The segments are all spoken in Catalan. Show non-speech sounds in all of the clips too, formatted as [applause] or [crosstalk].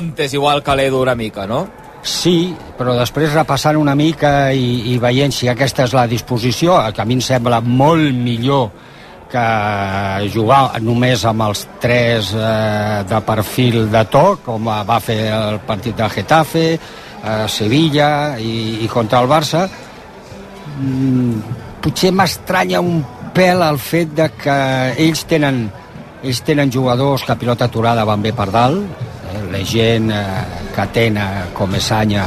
Montes igual que l'Edu una mica, no? Sí, però després repassant una mica i, i veient si aquesta és la disposició, que a mi em sembla molt millor que jugar només amb els tres eh, de perfil de toc, com va fer el partit de Getafe, eh, Sevilla i, i contra el Barça, mm, potser m'estranya un pèl el fet de que ells tenen, ells tenen jugadors que pilota aturada van bé per dalt, la gent eh, que tenen com Esanya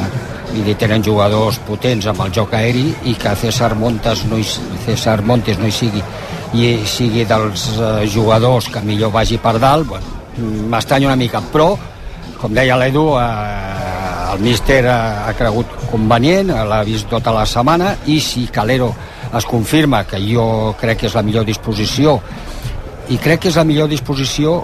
i tenen jugadors potents amb el joc aeri i que César Montes no hi, César Montes no hi sigui i sigui dels eh, jugadors que millor vagi per dalt bueno, m'estranya una mica però com deia l'Edu eh, el míster ha, ha cregut convenient l'ha vist tota la setmana i si Calero es confirma que jo crec que és la millor disposició i crec que és la millor disposició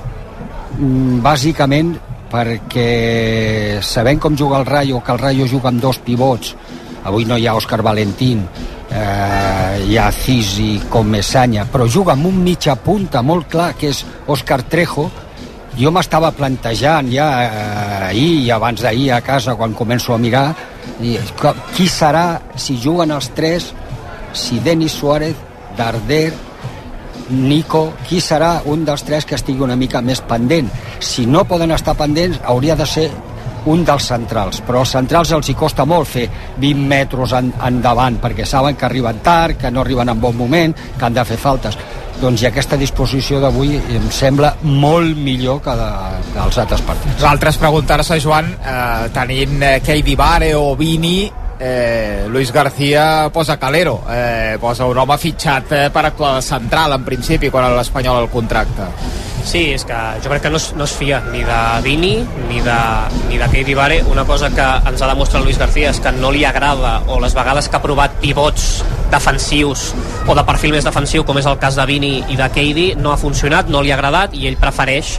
mm, bàsicament perquè sabent com juga el Rayo, que el Rayo juga amb dos pivots, avui no hi ha Òscar Valentín, eh, hi ha Cisi com Messanya, però juga amb un mitja punta molt clar, que és Òscar Trejo, jo m'estava plantejant ja eh, ahir i abans d'ahir a casa quan començo a mirar i, qui serà si juguen els tres si Denis Suárez, Darder Nico, qui serà un dels tres que estigui una mica més pendent. Si no poden estar pendents, hauria de ser un dels centrals, però als centrals els hi costa molt fer 20 metres en, endavant, perquè saben que arriben tard, que no arriben en bon moment, que han de fer faltes. Doncs i aquesta disposició d'avui em sembla molt millor que, de, que els altres partits. L'altre és preguntar-se, Joan, eh, tenint eh, Keidi Vare o Vini, eh, Luis García posa Calero, eh, posa un home fitxat eh, per actuar de central en principi quan l'Espanyol el contracta. Sí, és que jo crec que no es, no es fia ni de Vini ni de, ni de Keidi Vare. Una cosa que ens ha demostrat Luis García és que no li agrada, o les vegades que ha provat pivots defensius o de perfil més defensiu, com és el cas de Vini i de Keidi, no ha funcionat, no li ha agradat i ell prefereix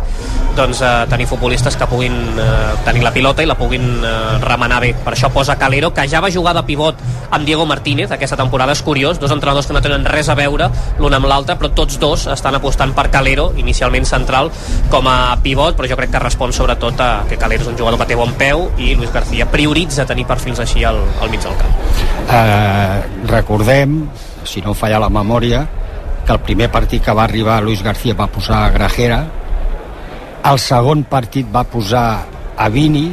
doncs, eh, tenir futbolistes que puguin eh, tenir la pilota i la puguin eh, remenar bé. Per això posa Calero, que ja va jugar de pivot amb Diego Martínez aquesta temporada. És curiós, dos entrenadors que no tenen res a veure l'un amb l'altre, però tots dos estan apostant per Calero, inicialment central, com a pivot, però jo crec que respon sobretot a que Calero és un jugador que té bon peu i Luis García prioritza tenir perfils així al, al mig del camp. Uh, recordem, si no falla la memòria, que el primer partit que va arribar Luis García va posar a Grajera, el segon partit va posar a Vini,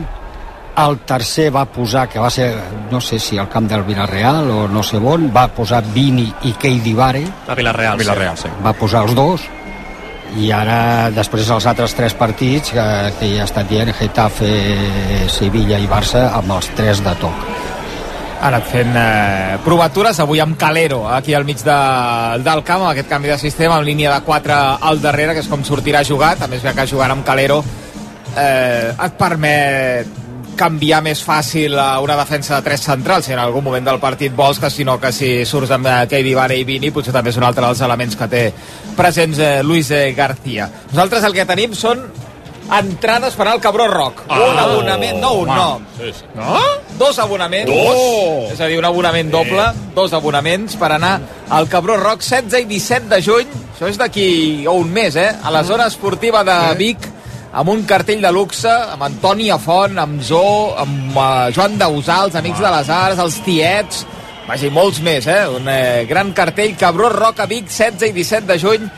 el tercer va posar, que va ser, no sé si al camp del Villarreal o no sé on, va posar Vini i Keidi Vare. A Villarreal, a Villarreal sí. Va posar els dos, i ara després els altres tres partits que, que ja ha estat dient Getafe, Sevilla i Barça amb els tres de toc ha anat fent eh, provatures. Avui amb Calero aquí al mig de, del camp amb aquest canvi de sistema amb línia de 4 al darrere que és com sortirà jugat a més que jugant amb Calero eh, et permet canviar més fàcil a una defensa de tres centrals. Si en algun moment del partit vols que si no que si surts amb eh, Keidi Vare i Vini potser també és un altre dels elements que té presents eh, Luis García. Nosaltres el que tenim són entrades per al Cabró Rock. Oh, un abonament, no un, no. No? Dos abonaments. Dos? És a dir, un abonament doble, dos abonaments per anar al Cabró Rock 16 i 17 de juny. Això és d'aquí un mes, eh? A la zona esportiva de Vic, amb un cartell de luxe, amb Antoni Afont, amb Zo, amb uh, Joan Dausà, els Amics de les Arts, els Tiets, vaja, i molts més, eh? Un eh, gran cartell, Cabró Rock a Vic, 16 i 17 de juny,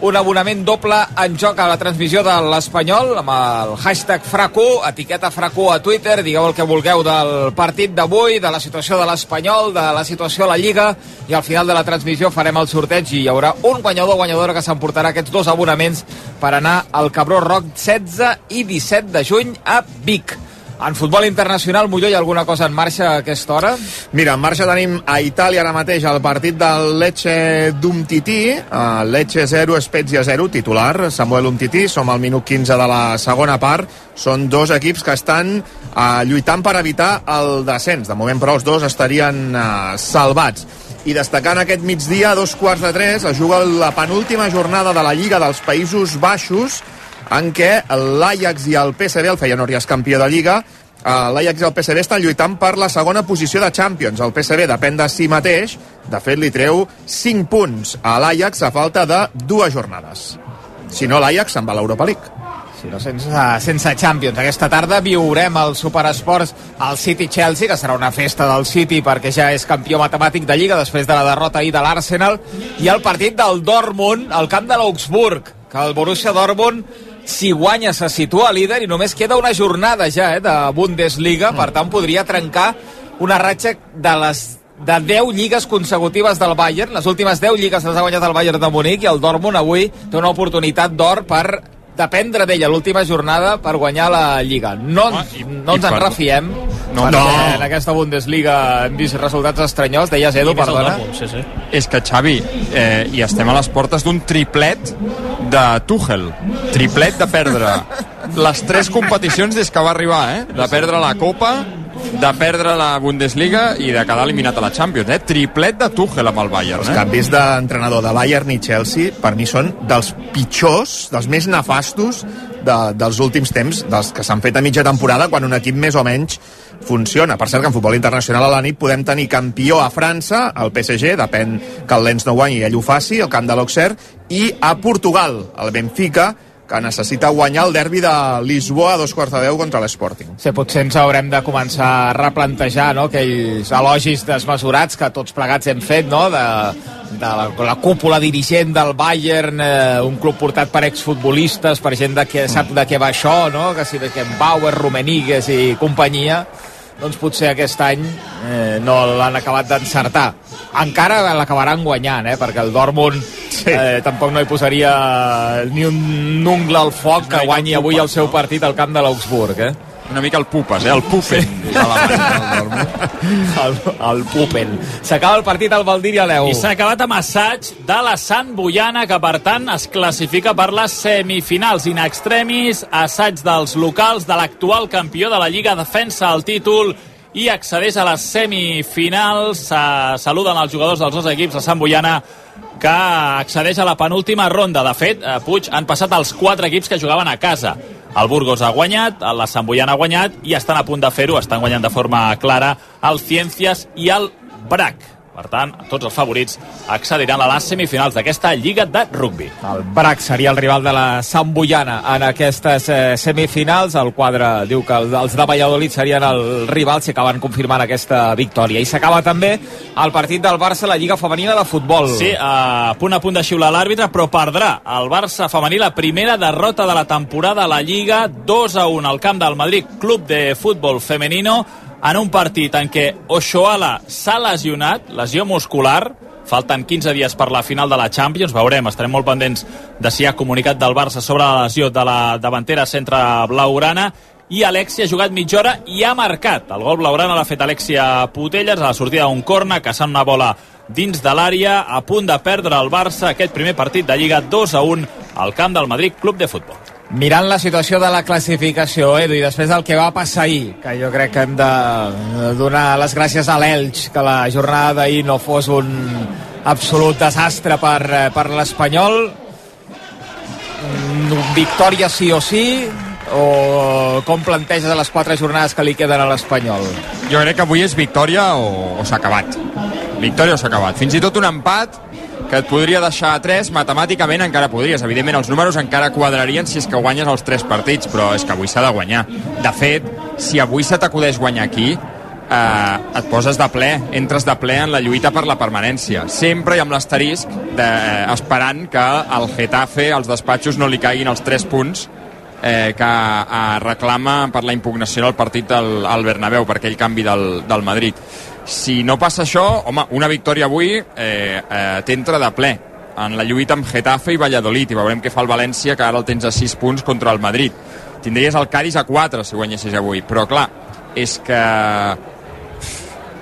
un abonament doble en joc a la transmissió de l'Espanyol amb el hashtag FRACU, etiqueta FRACU a Twitter, digueu el que vulgueu del partit d'avui, de la situació de l'Espanyol, de la situació a la Lliga i al final de la transmissió farem el sorteig i hi haurà un guanyador o guanyadora que s'emportarà aquests dos abonaments per anar al Cabró Rock 16 i 17 de juny a Vic. En futbol internacional, Molló, hi ha alguna cosa en marxa a aquesta hora? Mira, en marxa tenim a Itàlia ara mateix el partit del Lecce d'Umtiti, uh, Lecce 0, Spezia 0, titular, Samuel Umtiti, som al minut 15 de la segona part, són dos equips que estan uh, lluitant per evitar el descens, de moment però els dos estarien uh, salvats. I destacant aquest migdia a dos quarts de tres es juga la penúltima jornada de la Lliga dels Països Baixos en què l'Ajax i el PSV, el Feyenoord ja és campió de Lliga, eh, l'Ajax i el PSV estan lluitant per la segona posició de Champions. El PSV depèn de si mateix, de fet li treu 5 punts a l'Ajax a falta de dues jornades. Si no, l'Ajax se'n va a l'Europa League. Sí, no, sense, sense Champions. Aquesta tarda viurem el Superesports al City-Chelsea, que serà una festa del City perquè ja és campió matemàtic de Lliga després de la derrota ahir de l'Arsenal, i el partit del Dortmund al camp de l'Augsburg, que el Borussia Dortmund si guanya se situa líder i només queda una jornada ja eh, de Bundesliga, per tant podria trencar una ratxa de les de 10 lligues consecutives del Bayern. Les últimes 10 lligues les ha guanyat el Bayern de Munic i el Dortmund avui té una oportunitat d'or per dependre d'ella l'última jornada per guanyar la Lliga. No, Ah, i- no ens i en per- refiem, No, perquè no. en aquesta Bundesliga hem vist resultats estranyols. Deies, Edu, perdona. Sí, sí. És que, Xavi, eh, i estem a les portes d'un triplet de Tuchel. Triplet de perdre les tres competicions des que va arribar, eh? De perdre la Copa, de perdre la Bundesliga i de quedar eliminat a la Champions, eh? Triplet de Tuchel amb el Bayern, Els eh? canvis d'entrenador de Bayern i Chelsea per mi són dels pitjors, dels més nefastos de, dels últims temps, dels que s'han fet a mitja temporada quan un equip més o menys funciona. Per cert que en futbol internacional a la nit podem tenir campió a França, el PSG, depèn que el Lens no guanyi i ell ho faci, el camp de l'Auxerre, i a Portugal, el Benfica, que necessita guanyar el derbi de Lisboa a dos quarts de deu contra l'Sporting. Sí, potser ens haurem de començar a replantejar no? aquells elogis desmesurats que tots plegats hem fet, no? de, de la, la cúpula dirigent del Bayern, eh, un club portat per exfutbolistes, per gent de que sap de què va això, no? que si Beckenbauer, Rumenigues i companyia, doncs potser aquest any eh, no l'han acabat d'encertar. Encara l'acabaran guanyant, eh? perquè el Dortmund sí. eh, tampoc no hi posaria ni un ungle al foc que guanyi avui el seu partit al camp de l'Augsburg. Eh? Una mica el Pupes, eh? El Pupen. Sí. el, el Pupen. S'acaba el partit al Valdir i a l'Eu. I s'ha acabat amb assaig de la Sant Boiana, que per tant es classifica per les semifinals in extremis, assaig dels locals de l'actual campió de la Lliga, defensa el títol i accedeix a les semifinals. Se saluden els jugadors dels dos equips, la Sant Boiana, que accedeix a la penúltima ronda. De fet, a Puig han passat els quatre equips que jugaven a casa. El Burgos ha guanyat, la Sant Boiana ha guanyat i estan a punt de fer-ho, estan guanyant de forma clara el Ciències i el Brac. Per tant, tots els favorits accediran a les semifinals d'aquesta Lliga de Rugby. El Brac seria el rival de la Sant Boiana en aquestes eh, semifinals. El quadre diu que el- els de Valladolid serien el rival si acaben confirmant aquesta victòria. I s'acaba també el partit del Barça a la Lliga Femenina de Futbol. Sí, a punt a punt de xiular l'àrbitre, però perdrà el Barça femení la primera derrota de la temporada a la Lliga, 2 a 1 al camp del Madrid Club de Futbol Femenino, en un partit en què Oshoala s'ha lesionat, lesió muscular, falten 15 dies per la final de la Champions, veurem, estarem molt pendents de si ha comunicat del Barça sobre la lesió de la davantera centre blaugrana, i Alexia ha jugat mitja hora i ha marcat. El gol blaugrana l'ha fet Alexia Putelles a la sortida d'un corna, caçant una bola dins de l'àrea, a punt de perdre el Barça aquest primer partit de Lliga 2 a 1 al camp del Madrid Club de Futbol. Mirant la situació de la classificació, Edu, i després del que va passar ahir, que jo crec que hem de donar les gràcies a l'Elx, que la jornada d'ahir no fos un absolut desastre per, eh, per l'Espanyol. Mm, Victòria sí o sí, o com planteges les quatre jornades que li queden a l'Espanyol? Jo crec que avui és victòria o, o s'ha acabat. Victòria o s'ha acabat. Fins i tot un empat que et podria deixar a 3, matemàticament encara podries. Evidentment, els números encara quadrarien si és que guanyes els 3 partits, però és que avui s'ha de guanyar. De fet, si avui se t'acudeix guanyar aquí, eh, et poses de ple, entres de ple en la lluita per la permanència. Sempre i amb l'asterisc de, eh, esperant que al Getafe, als despatxos, no li caiguin els 3 punts eh, que eh, reclama per la impugnació del partit al, al Bernabéu per aquell canvi del, del Madrid. Si no passa això, home, una victòria avui eh, eh, t'entra de ple en la lluita amb Getafe i Valladolid i veurem què fa el València, que ara el tens a 6 punts contra el Madrid. Tindries el Cádiz a 4 si guanyessis avui, però clar, és que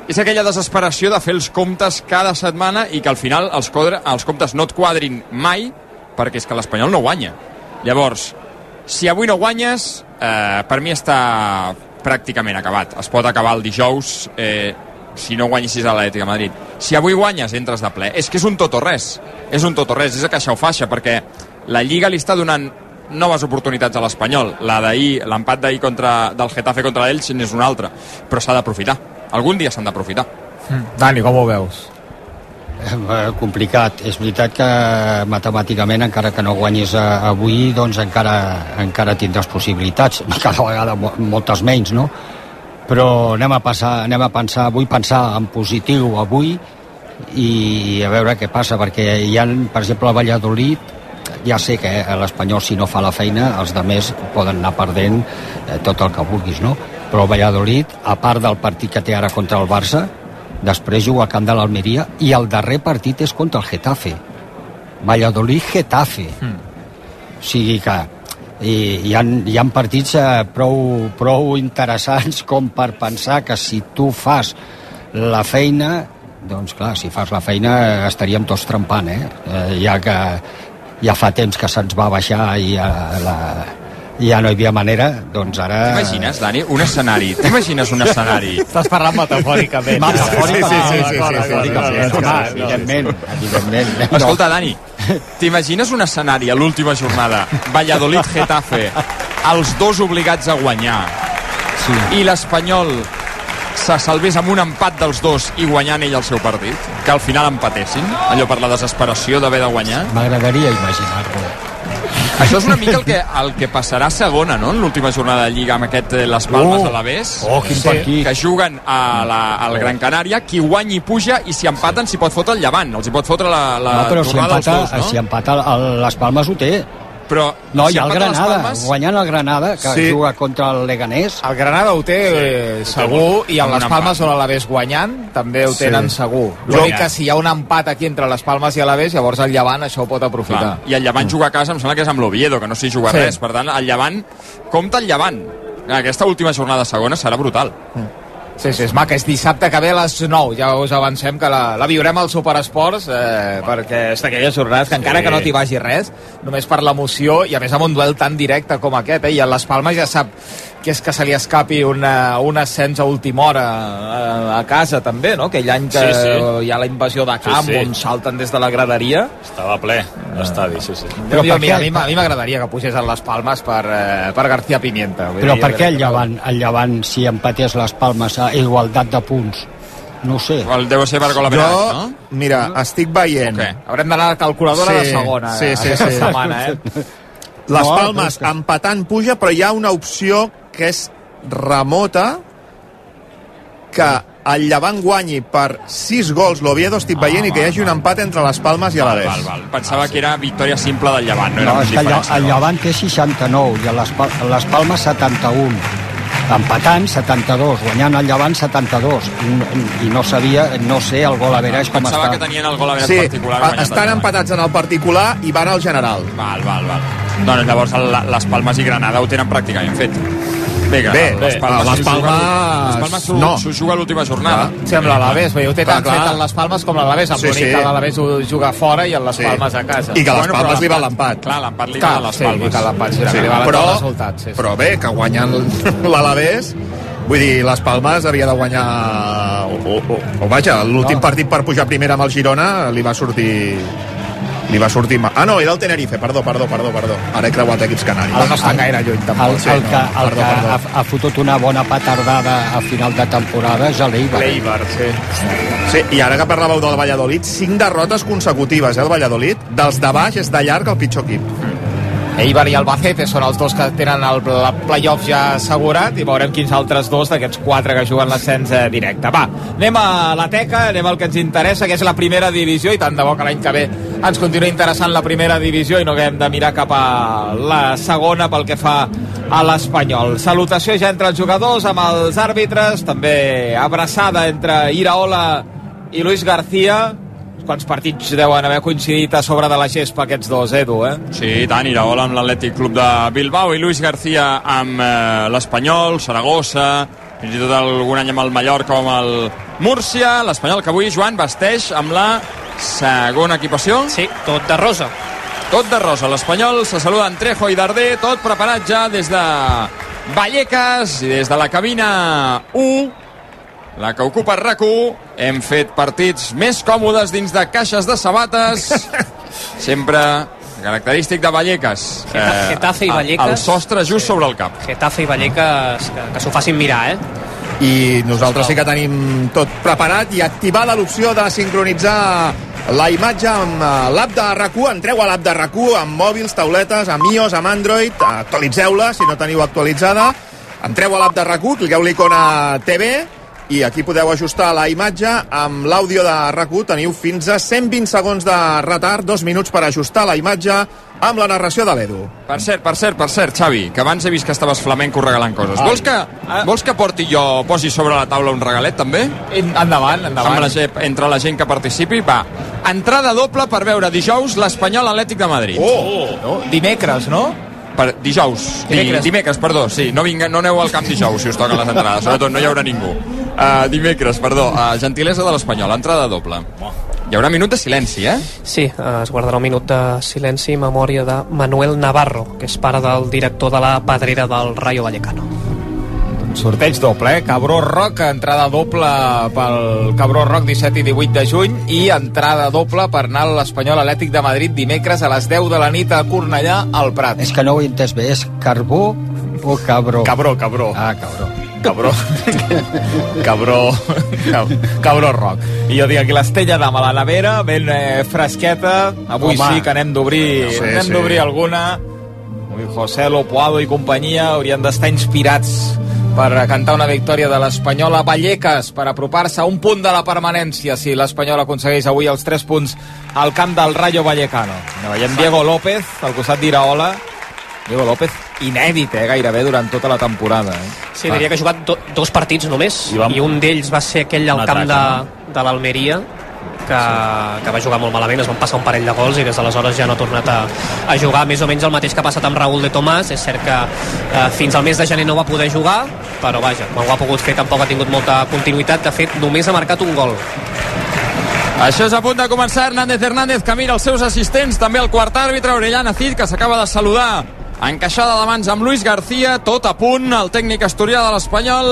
és aquella desesperació de fer els comptes cada setmana i que al final els, quadre, els comptes no et quadrin mai perquè és que l'Espanyol no guanya. Llavors, si avui no guanyes, eh, per mi està pràcticament acabat. Es pot acabar el dijous eh, si no guanyessis a l'Atlètic de Madrid. Si avui guanyes, entres de ple. És que és un tot o res. És un tot o res, és a caixa o faixa, perquè la Lliga li està donant noves oportunitats a l'Espanyol. La d'ahir, l'empat d'ahir contra, del Getafe contra l'Elx n'és una altra. Però s'ha d'aprofitar. Algun dia s'han d'aprofitar. Dani, com ho veus? Eh, complicat. És veritat que matemàticament, encara que no guanyis eh, avui, doncs encara, encara tindràs possibilitats. [laughs] Cada vegada mo- moltes menys, no? Però anem a, passar, anem a pensar, vull pensar en positiu avui i a veure què passa, perquè hi ha, per exemple, a Valladolid, ja sé que eh, l'Espanyol, si no fa la feina, els de més poden anar perdent tot el que vulguis, no? Però Valladolid, a part del partit que té ara contra el Barça, després juga al camp de l'Almeria i el darrer partit és contra el Getafe. Valladolid-Getafe. Mm. O sigui que i hi ha, hi ha partits eh, prou, prou interessants com per pensar que si tu fas la feina doncs clar, si fas la feina eh, estaríem tots trempant, eh? eh ja que ja fa temps que se'ns va baixar i ja, la, ja no hi havia manera, doncs ara... T'imagines, Dani, un escenari? T'imagines un escenari? Estàs parlant metafòricament. Metafòricament, Sí, sí, sí, sí, sí, sí, metafòricament, sí, sí, clar, sí, sí. evidentment, evidentment. Escolta, Dani, t'imagines un escenari a l'última jornada? Valladolid-Getafe, els dos obligats a guanyar, Sí. i l'Espanyol se salvés amb un empat dels dos i guanyant ell el seu partit? Que al final empatessin? Allò per la desesperació d'haver de guanyar? M'agradaria imaginar-ho. Això és una mica el que, el que passarà a segona, no?, en l'última jornada de Lliga amb aquest eh, Les Palmes Oh! a l'Avés. Oh, quin partit. Que juguen a la, al Gran Canària, qui guanyi puja i si empaten s'hi pot fotre el llevant, els hi pot fotre la, la No, però si empata, dos, no? si empata el, les Palmes ho té. Però No, si hi ha el Granada, Palmes, guanyant el Granada, que Sí. juga contra el Leganés. El Granada ho té eh, segur i Amb les Palmes empat. o l'Alavés guanyant també ho Sí. tenen segur. Jo- L'únic que si hi ha un empat aquí entre les Palmes i l'Alavés, llavors el Llevant això ho pot aprofitar. Clar, I el Llevant juga a casa, em sembla que és amb l'Oviedo, que no s'hi juga Sí. res. Per tant, el Llevant, compta el Llevant. Aquesta última jornada segona serà brutal. Sí, sí, és maca. És dissabte que ve a les 9. Ja us avancem que la, la viurem al Superesports eh, perquè és d'aquelles jornades que encara que no t'hi vagi res, només per l'emoció i a més amb un duel tan directe com aquest, eh, i a les Palmes ja sap que és que se li escapi una, un ascens a última hora a, a casa també, no? Aquell any que Sí, sí. hi ha la invasió de camp Sí, sí. on salten des de la graderia. Estava ple l'estadi, sí, sí. Però per a mi, a mi, m'agradaria que pugés a les Palmes per, eh, per García Pimienta. Vull Però dir, per què el Llevant, el Llevant si empatés les Palmes a igualtat de punts? No ho sé. El deu ser per gol a Jo, no? mira, estic veient... O què? Haurem d'anar a la calculadora Sí, de segona sí, sí, sí. setmana, eh? Les No, Palmes que- empatant puja, però hi ha una opció que és remota que el Llevant guanyi per 6 gols l'Oviedo, estic veient, i que hi hagi un empat entre les Palmes i Val, l'Alavés. val, val. Pensava que era victòria simple del Llevant, no era No, és que el? Llevant té 69 i les, les Palmes 71. Empatant 72, guanyant el Llevant 72. I, i no sabia, no sé el gol a Veràs com Pensava està. que tenien el gol a Veràs Sí, particular. estan empatats en el particular i van al general. Val, val, val. Doncs llavors el, les Palmes i Granada ho tenen pràcticament fet. Bé, Bé, les Palmes les Palmes- Les Palmes no. s'ho juga l'última jornada. Sembla l'Alavés, perquè ho té Clar, tan clar. fet en les Palmes com l'Alavés, amb Sí, l'únic sí. que l'Alavés ho juga fora i en les Sí. Palmes a casa. I que les però Palmes li va l'empat-. Clar, l'empat li va a les sí, Palmes. que l'empat sí, Sí, li va però, resultat. Sí, sí. però bé, que guanyant [laughs] l'Alavés vull dir, les Palmes havia de guanyar o, o, o vaja, l'últim No. partit per pujar primera amb el Girona li va sortir li va sortir. Ah, no, era el Tenerife, perdó, perdó, perdó, perdó. Ara he creuat equips canaris. Ara no estan gaire lluny, tampoc. El, Sí, el no, que, el perdó, que perdó. ha, ha fotut una bona petardada a final de temporada és l'Eibar. L'Eibar, sí. Sí, i ara que parlàveu del Valladolid, cinc derrotes consecutives, eh, el Valladolid. Dels de baix és de llarg el pitjor equip. Eibar i Albacete són els dos que tenen el el playoff ja assegurat i veurem quins altres dos d'aquests quatre que juguen l'ascens eh, directe. Va, anem a la teca, anem al que ens interessa, que és la primera divisió, i tant de bo que l'any que ve ens continua interessant la primera divisió i no haguem de mirar cap a la segona pel que fa a l'Espanyol. Salutació ja entre els jugadors, amb els àrbitres, també abraçada entre Iraola i Luis García. Quants partits deuen haver coincidit a sobre de la gespa aquests dos, Edu, eh? Sí, i tant, Iraola amb l'Atlètic Club de Bilbao i Luis García amb eh, l'Espanyol, Saragossa, fins i tot algun any amb el Mallorca o amb el Múrcia, l'Espanyol que avui, Joan, vesteix amb la segona equipació. Sí, tot de rosa. Tot de rosa. L'Espanyol se saluda en Trejo i Darder, tot preparat ja des de Vallecas i des de la cabina 1, la que ocupa rac Hem fet partits més còmodes dins de caixes de sabates. [laughs] Sempre característic de Vallecas. Geta- Getafe i Vallecas. El sostre just sobre el cap. Getafe i Vallecas, que, que s'ho facin mirar, eh? i nosaltres sí que tenim tot preparat i activada l'opció de sincronitzar la imatge amb eh, l'app de rac entreu a l'app de rac amb mòbils, tauletes, amb iOS, amb Android actualitzeu-la si no teniu actualitzada entreu a l'app de rac cliqueu l'icona TV i aquí podeu ajustar la imatge amb l'àudio de rac teniu fins a 120 segons de retard, dos minuts per ajustar la imatge amb la narració de l'Edu. Per cert, per cert, per cert, Xavi, que abans he vist que estaves flamenco regalant coses. Vols que, vols que porti jo, posi sobre la taula un regalet, també? Endavant, endavant. Amb la, gent- entre la gent que participi, va. Entrada doble per veure dijous l'Espanyol Atlètic de Madrid. Oh! No? Dimecres, no? Per, dijous, dimecres. Dimecres. dimecres, perdó, sí, no, vinga, no aneu al camp dijous si us toquen les entrades, sobretot no hi haurà ningú. Uh, dimecres, perdó, uh, gentilesa de l'Espanyol, entrada doble. Hi haurà minut de silenci, eh? Sí, eh, es guardarà un minut de silenci i memòria de Manuel Navarro, que és pare del director de la pedrera del Rayo Vallecano. Sorteig doble, eh? Cabró Roc, entrada doble pel Cabró Roc 17 i 18 de juny i entrada doble per anar a l'Espanyol Atlètic de Madrid dimecres a les 10 de la nit a Cornellà al Prat. És que no ho he entès bé, és carbó o cabró? Cabró, cabró. Ah, cabró. Cabró. [laughs] Cabró. Cab- Cabró rock. I jo dic aquí l'estella d'ama a la nevera, ben eh, fresqueta. Avui Home. sí que anem d'obrir Sí, anem sí. d'obrir alguna. José Lopuado i companyia haurien d'estar inspirats per cantar una victòria de l'Espanyol a Vallecas per apropar-se a un punt de la permanència si l'Espanyol aconsegueix avui els 3 punts al camp del Rayo Vallecano. Veiem Diego López al costat d'Iraola. Diego López inèdit, eh, gairebé durant tota la temporada. Eh? Sí, diria que ha jugat do, dos partits només, I vam- i un d'ells va ser aquell al camp de, de l'Almeria, que, que va jugar molt malament, es van passar un parell de gols i des d'aleshores ja no ha tornat a, a jugar més o menys el mateix que ha passat amb Raúl de Tomàs és cert que eh, fins al mes de gener no va poder jugar però vaja, quan ho ha pogut fer tampoc ha tingut molta continuïtat, de fet només ha marcat un gol Això és a punt de començar. Hernández Hernández que mira els seus assistents, també el quart àrbitre, Orellana Cid, que s'acaba de saludar. Encaixada de mans amb Luis García, tot a punt, el tècnic asturià de l'Espanyol,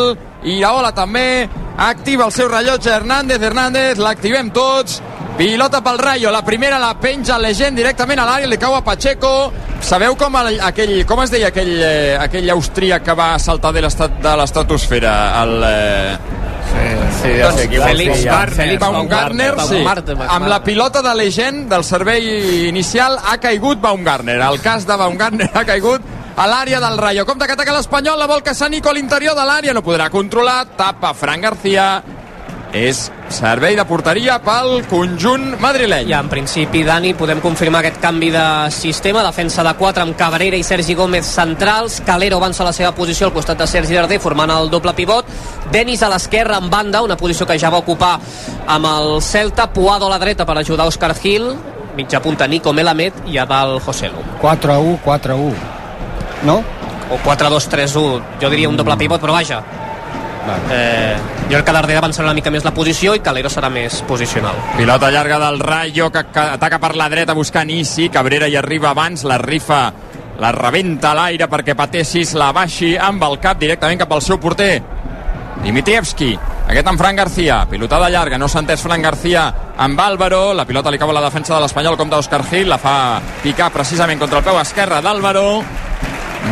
Iraola també, activa el seu rellotge Hernández Hernández, l'activem tots, pilota pel Rayo, la primera la penja Legend directament a l'àrea, li cau a Pacheco, sabeu com, el, aquell, com es deia aquell, eh, aquell austríac que va saltar de l'estratosfera, el... Eh, Sí, Félix dir, ja. Baumgartner. Sí. Amb la pilota de Legend del servei inicial ha caigut Baumgartner. El cas de Baumgartner ha caigut a l'àrea del Rayo. Compte que ataca l'Espanyol, la vol caçar Nico a l'interior de l'àrea, no podrà controlar, tapa Fran García. És servei de porteria pel conjunt madrileny. Ja, en principi, Dani, podem confirmar aquest canvi de sistema. Defensa de 4 amb Cabrera i Sergi Gómez centrals. Calero avança a la seva posició al costat de Sergi Darder, formant el doble pivot. Denis a l'esquerra en banda, una posició que ja va ocupar amb el Celta. Puado a la dreta per ajudar Òscar Gil. Mitja punta Nico Melamed i a dalt Joselu. 4 a 1, 4 a 1. No? O 4-2-3-1, jo diria un doble pivot, però vaja. Eh, jo crec que Darder avançarà una mica més la posició i Calero serà més posicional. Pilota llarga del Rayo que, que ataca per la dreta buscant Isi. Cabrera hi arriba abans, la rifa la rebenta a l'aire perquè Patessis la baixi amb el cap directament cap al seu porter. Dimitrievski, aquest amb Fran García, pilotada llarga, no s'ha entès Fran García amb Álvaro, la pilota li cau a la defensa de l'Espanyol com d'Òscar Gil, la fa picar precisament contra el peu esquerre d'Álvaro,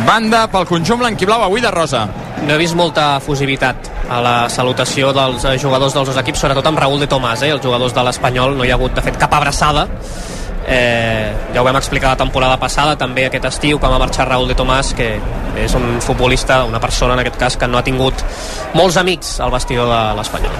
banda pel conjunt blanquiblau avui de Rosa. No he vist molta fusivitat a la salutació dels eh, jugadors dels dos equips, sobretot amb Raúl de Tomàs, eh? els jugadors de l'Espanyol no hi ha hagut, de fet, cap abraçada. Eh, ja ho vam explicar la temporada passada, també aquest estiu, quan va marxar Raúl de Tomàs, que és un futbolista, una persona en aquest cas, que no ha tingut molts amics al vestidor de l'Espanyol.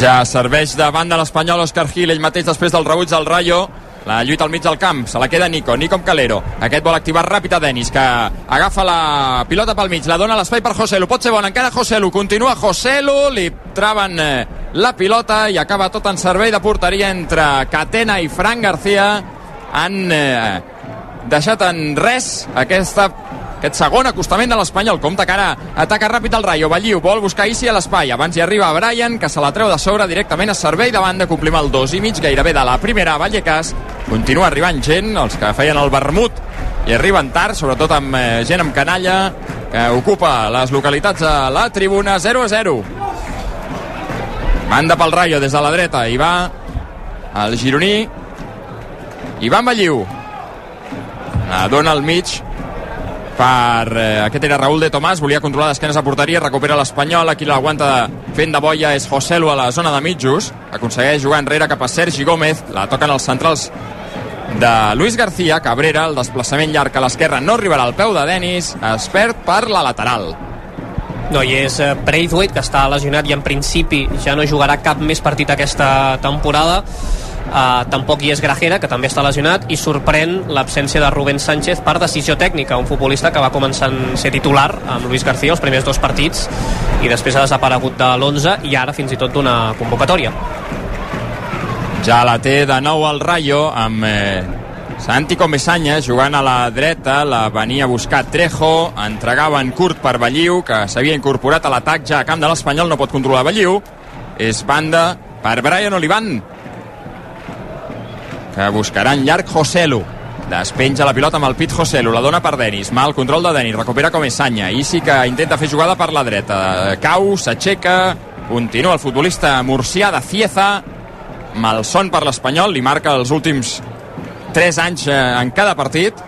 Ja serveix davant de l'Espanyol Òscar Gil, ell mateix després del rebuig del Rayo. La lluita al mig del camp, se la queda Nico, Nico amb Calero. Aquest vol activar ràpid a Denis, que agafa la pilota pel mig, la dona a l'espai per Joselu. Pot ser bona, encara Joselu, continua Joselu, li traven eh, la pilota i acaba tot en servei de porteria entre Catena i Fran García. Han eh, deixat en res aquesta aquest segon acostament de l'Espanyol. Compte que ara ataca ràpid el Rayo. Balliu vol buscar Isi a l'espai. Abans hi arriba Brian, que se la treu de sobre directament a servei de banda. Complim el 2 i mig gairebé de la primera Vallecas. Continua arribant gent, els que feien el vermut i arriben tard, sobretot amb eh, gent amb canalla que ocupa les localitats a la tribuna 0 a 0. Manda pel Rayo des de la dreta. Hi va el gironí. Ivan Balliu. La dona al mig per... Eh, aquest era Raúl de Tomàs, volia controlar d'esquenes a porteria, recupera l'Espanyol, aquí l'aguanta fent de boia és José Lu a la zona de mitjos, aconsegueix jugar enrere cap a Sergi Gómez, la toquen els centrals de Luis García, Cabrera, el desplaçament llarg a l'esquerra no arribarà al peu de Denis, es perd per la lateral. No, i és eh, Braithwaite, que està lesionat i en principi ja no jugarà cap més partit aquesta temporada. Uh, tampoc hi és Grajera, que també està lesionat, i sorprèn l'absència de Rubén Sánchez per decisió tècnica, un futbolista que va començar a ser titular amb Luis García els primers dos partits i després ha desaparegut de l'11 i ara fins i tot d'una convocatòria. Ja la té de nou el Rayo amb eh, Santi Comesanya jugant a la dreta, la venia a buscar Trejo, entregava en curt per Balliu, que s'havia incorporat a l'atac ja a camp de l'Espanyol, no pot controlar Balliu. És banda per Brian Olivan, que buscarà en llarg Joselu. Despenja la pilota amb el pit Joselu, la dona per Denis, mal control de Denis, recupera com Sanya, Isi que intenta fer jugada per la dreta, cau, s'aixeca, continua el futbolista murcià de Cieza, malson per l'Espanyol, li marca els últims 3 anys eh, en cada partit,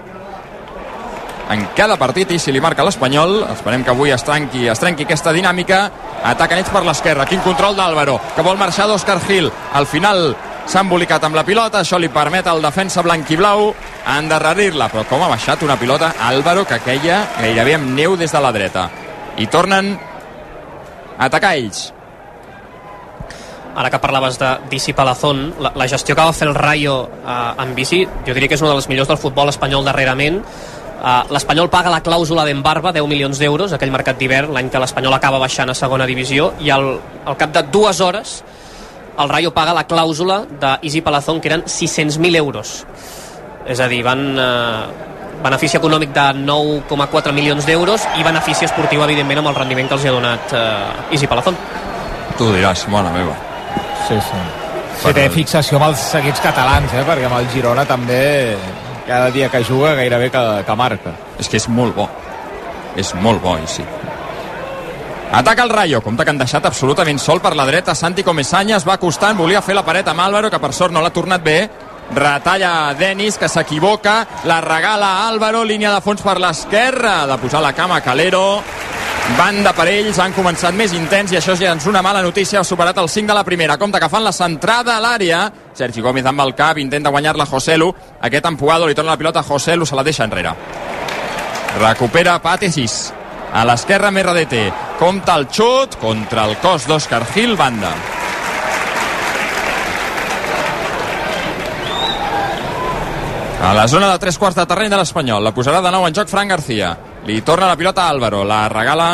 en cada partit i si li marca l'Espanyol esperem que avui es trenqui, es trenqui aquesta dinàmica. Ataquen ells per l'esquerra quin control d'Àlvaro que vol marxar d'Òscar Gil. Al final s'ha embolicat amb la pilota, això li permet al defensa blanc i blau endarrerir-la, però com ha baixat una pilota Álvaro que queia gairebé amb neu des de la dreta. I tornen a atacar ells. Ara que parlaves de Disi Palazón, la, la gestió que va fer el Rayo eh, en bici, jo diria que és una de les millors del futbol espanyol darrerament. Uh, L'Espanyol paga la clàusula d'embarba, 10 milions d'euros, aquell mercat d'hivern, l'any que l'Espanyol acaba baixant a segona divisió, i al, al cap de dues hores el Rayo paga la clàusula d'Isi Palazón, que eren 600.000 euros. És a dir, van, eh, benefici econòmic de 9,4 milions d'euros i benefici esportiu, evidentment, amb el rendiment que els ha donat eh, Isi Palazón. Tu diràs, mare meva. Sí, sí. Sí, té fixació amb els equips catalans, eh? perquè amb el Girona també cada dia que juga gairebé que, que marca. És que és molt bo. És molt bo, i sí. Ataca el Rayo, compte que han deixat absolutament sol per la dreta. Santi Comesanya es va acostant, volia fer la paret amb Álvaro, que per sort no l'ha tornat bé. Retalla Denis, que s'equivoca, la regala Álvaro, línia de fons per l'esquerra, de posar la cama a Calero. Banda per ells, han començat més intens i això ja és una mala notícia, ha superat el 5 de la primera. Compte que fan la centrada a l'àrea. Sergi Gómez amb el cap, intenta guanyar-la Joselu. Aquest empujado li torna la pilota a Joselu, se la deixa enrere. Recupera Patesis a l'esquerra RDT compta el xut contra el cos d'Òscar Gil banda. A la zona de tres quarts de terreny de l'Espanyol la posarà de nou en joc Fran García. Li torna la pilota a Álvaro la regala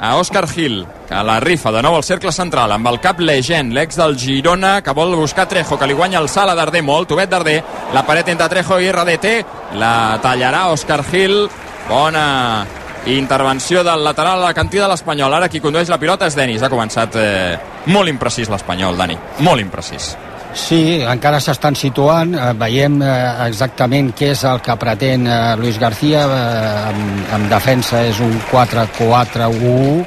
a Òscar Gil, que la rifa de nou al cercle central amb el cap Legend, l'ex del Girona, que vol buscar Trejo, que li guanya el salt a Darder molt, Tobet Darder, la paret entre Trejo i RDT, la tallarà Òscar Gil, bona intervenció del lateral a la cantida de l'Espanyol. Ara qui condueix la pilota és Denis. Ha començat eh, molt imprecís l'Espanyol, Dani. Molt imprecís. Sí, encara s'estan situant, eh, veiem eh, exactament què és el que pretén eh, Luis García, en, en defensa és un 4-4-1,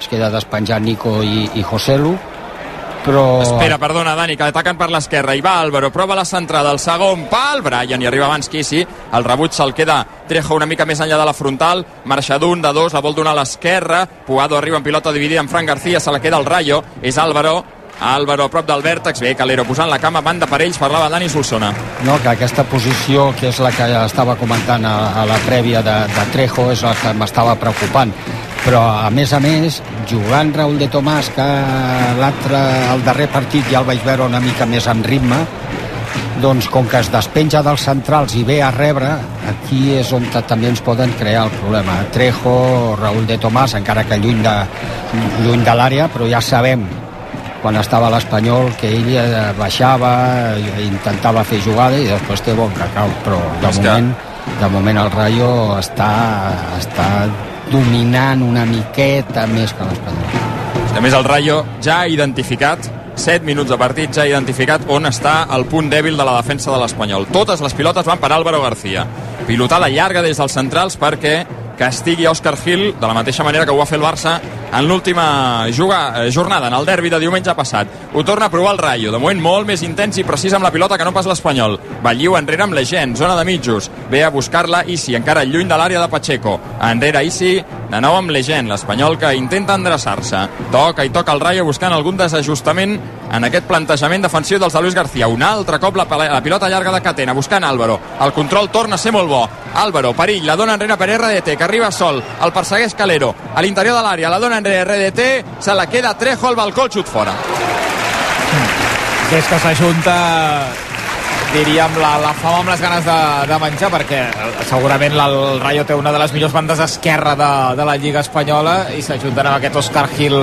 es queda despenjat Nico i, i Joselu, però... Espera, perdona, Dani, que ataquen per l'esquerra. I va Álvaro, prova la centrada, el segon pal, Brian, i arriba abans Kissi. El rebuig se'l queda Trejo una mica més enllà de la frontal, marxa d'un, de dos, la vol donar a l'esquerra, Puado arriba en pilota dividida amb Fran García, se la queda el Rayo, és Álvaro, Álvaro a prop del vèrtex, bé, Calero posant la cama, banda per ells, parlava Dani Solsona. No, que aquesta posició, que és la que estava comentant a, a la prèvia de, de Trejo, és la que m'estava preocupant però a més a més jugant Raúl de Tomàs que l'altre, el darrer partit ja el vaig veure una mica més en ritme doncs com que es despenja dels centrals i ve a rebre, aquí és on també ens poden crear el problema. Trejo, Raúl de Tomàs, encara que lluny de, lluny de l'àrea, però ja sabem quan estava l'Espanyol que ell eh, baixava, intentava fer jugada i després té bon cacau, però de moment, de moment el Rayo està, està dominant una miqueta més que l'Espanyol. A més, el Rayo ja ha identificat 7 minuts de partit, ja ha identificat on està el punt dèbil de la defensa de l'Espanyol. Totes les pilotes van per Álvaro García. Pilotada llarga des dels centrals perquè castigui Òscar Gil de la mateixa manera que ho va fer el Barça en l'última eh, jornada, en el derbi de diumenge passat. Ho torna a provar el Rayo, de moment molt més intens i precís amb la pilota que no pas l'Espanyol. Balliu enrere amb Legend, zona de mitjos. Ve a buscar-la Isi, encara lluny de l'àrea de Pacheco. Enrere Isi, de nou amb Legend, l'Espanyol que intenta endreçar-se. Toca i toca el Rayo buscant algun desajustament en aquest plantejament defensiu dels de Luis García. Un altre cop la, la pilota llarga de Catena, buscant Álvaro. El control torna a ser molt bo. Álvaro, perill, la dona enrere per RDT, que arriba sol. El persegueix Calero. A l'interior de l'àrea, la dona enrere RDT, se la queda Trejo al balcó, el xut fora. És que s'ajunta diríem, la, la fama amb les ganes de, de menjar, perquè eh, segurament la- el Rayo té una de les millors bandes esquerra de, de la Lliga Espanyola i s'ajunten amb aquest Oscar Gil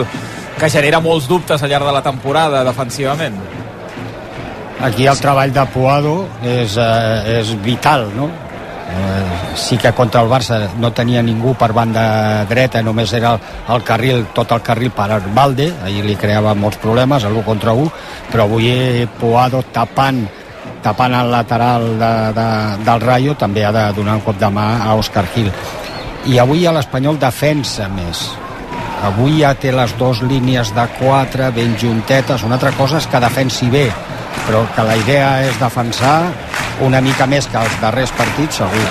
que genera molts dubtes al llarg de la temporada defensivament. Aquí el treball de Puado és, eh, és vital, no? Eh, sí que contra el Barça no tenia ningú per banda dreta, només era el, el carril, tot el carril per Valde, ahir li creava molts problemes, l'1 contra 1, però avui Puado tapant tapant el lateral de, de, del Rayo també ha de donar un cop de mà a Òscar Gil. I avui a l'Espanyol defensa més. Avui ja té les dues línies de 4 ben juntetes, una altra cosa és que defensi bé però que la idea és defensar una mica més que els darrers partits segur.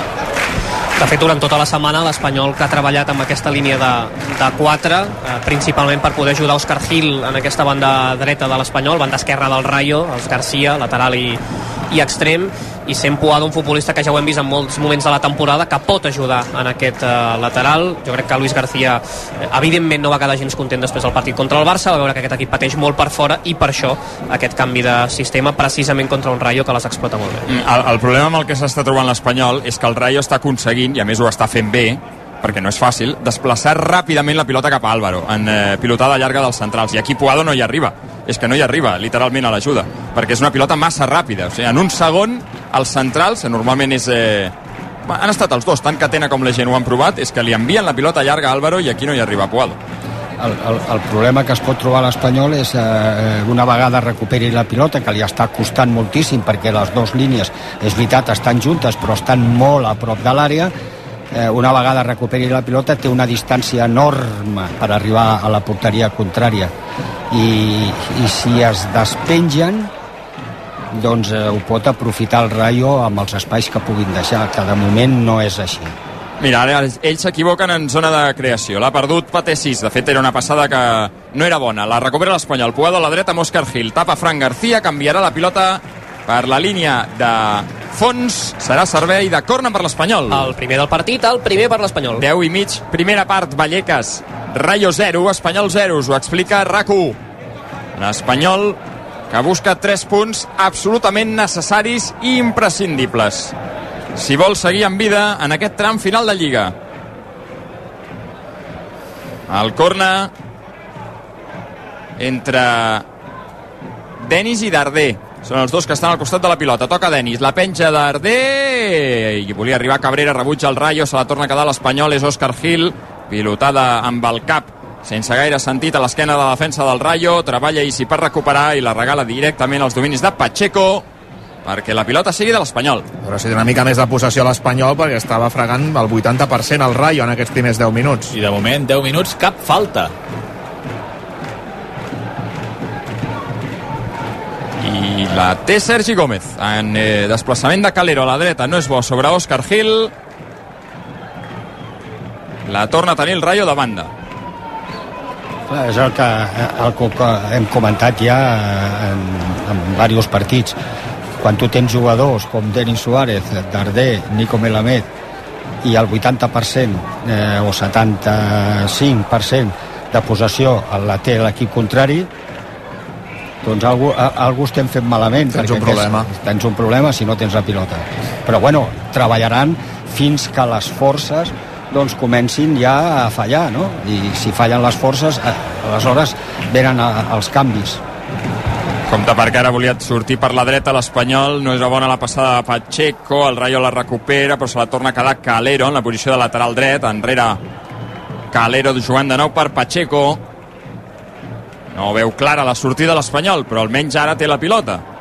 De fet, durant tota la setmana l'Espanyol que ha treballat amb aquesta línia de, de 4, eh, principalment per poder ajudar Òscar Gil en aquesta banda dreta de l'Espanyol, banda esquerra del Rayo, els Garcia, lateral i, i extrem, i sent Puado un futbolista que ja ho hem vist en molts moments de la temporada que pot ajudar en aquest eh, lateral. Jo crec que Luis García eh, evidentment no va quedar gens content després del partit contra el Barça, va veure que aquest equip pateix molt per fora i per això aquest canvi de sistema precisament contra un Rayo que les explota molt bé. Mm, El, el problema amb el que s'està trobant l'Espanyol és que el Rayo està aconseguint, i a més ho està fent bé, perquè no és fàcil, desplaçar ràpidament la pilota cap a Álvaro, en eh, pilotada llarga dels centrals. I aquí Puado no hi arriba. És que no hi arriba, literalment, a l'ajuda. Perquè és una pilota massa ràpida. O sigui, en un segon, els centrals, que normalment és... Eh, han estat els dos, tant Catena com la gent ho han provat, és que li envien la pilota llarga a Álvaro i aquí no hi arriba Puado. el, el, el problema que es pot trobar l'Espanyol és eh, una vegada recuperi la pilota, que li està costant moltíssim perquè les dues línies, és veritat, estan juntes però estan molt a prop de l'àrea eh, una vegada recuperi la pilota té una distància enorme per arribar a la porteria contrària i, i si es despengen doncs eh, ho pot aprofitar el Rayo amb els espais que puguin deixar, que de moment no és així. Mira, ara ells s'equivoquen en zona de creació. L'ha perdut Pate 6. De fet, era una passada que no era bona. La recupera l'Espanyol. Puado a la dreta amb Òscar Gil. Tapa Fran García. Canviarà la pilota per la línia de fons. Serà servei de corna per l'Espanyol. El primer del partit, el primer per l'Espanyol. 10 i mig, primera part, Vallecas, Rayo 0, Espanyol 0, us ho explica RAC1. L'Espanyol que busca 3 punts absolutament necessaris i imprescindibles si vol seguir en vida en aquest tram final de Lliga. El corna entre Denis i Darder. Són els dos que estan al costat de la pilota. Toca Denis, la penja Darder i volia arribar Cabrera, rebutja el Rayo, se la torna a quedar l'Espanyol, és Òscar Gil, pilotada amb el cap sense gaire sentit a l'esquena de la defensa del Rayo, treballa Isi per recuperar i la regala directament als dominis de Pacheco perquè la pilota sigui de l'Espanyol. Però si té una mica més de possessió a l'Espanyol perquè estava fregant el 80% al Rayo en aquests primers 10 minuts. I de moment, 10 minuts, cap falta. I la té Sergi Gómez en eh, desplaçament de Calero a la dreta. No és bo sobre Òscar Gil. La torna a tenir el Rayo de banda. És el que, el que hem comentat ja en, en diversos partits. Quan tu tens jugadors com Denis Suárez, Darder, Nico Melamed i el 80% eh, o 75% de possessió la té l'equip contrari, doncs algú, algú estem fent malament. Tens un problema. Aquest, tens un problema si no tens la pilota. Però bueno, treballaran fins que les forces doncs comencin ja a fallar, no? I si fallen les forces, eh, aleshores venen a, els canvis. Compte perquè ara volia sortir per la dreta l'Espanyol, no és bona la passada de Pacheco, el Rayo la recupera, però se la torna a quedar Calero en la posició de lateral dret, enrere Calero jugant de nou per Pacheco. No veu clara la sortida de l'Espanyol, però almenys ara té la pilota.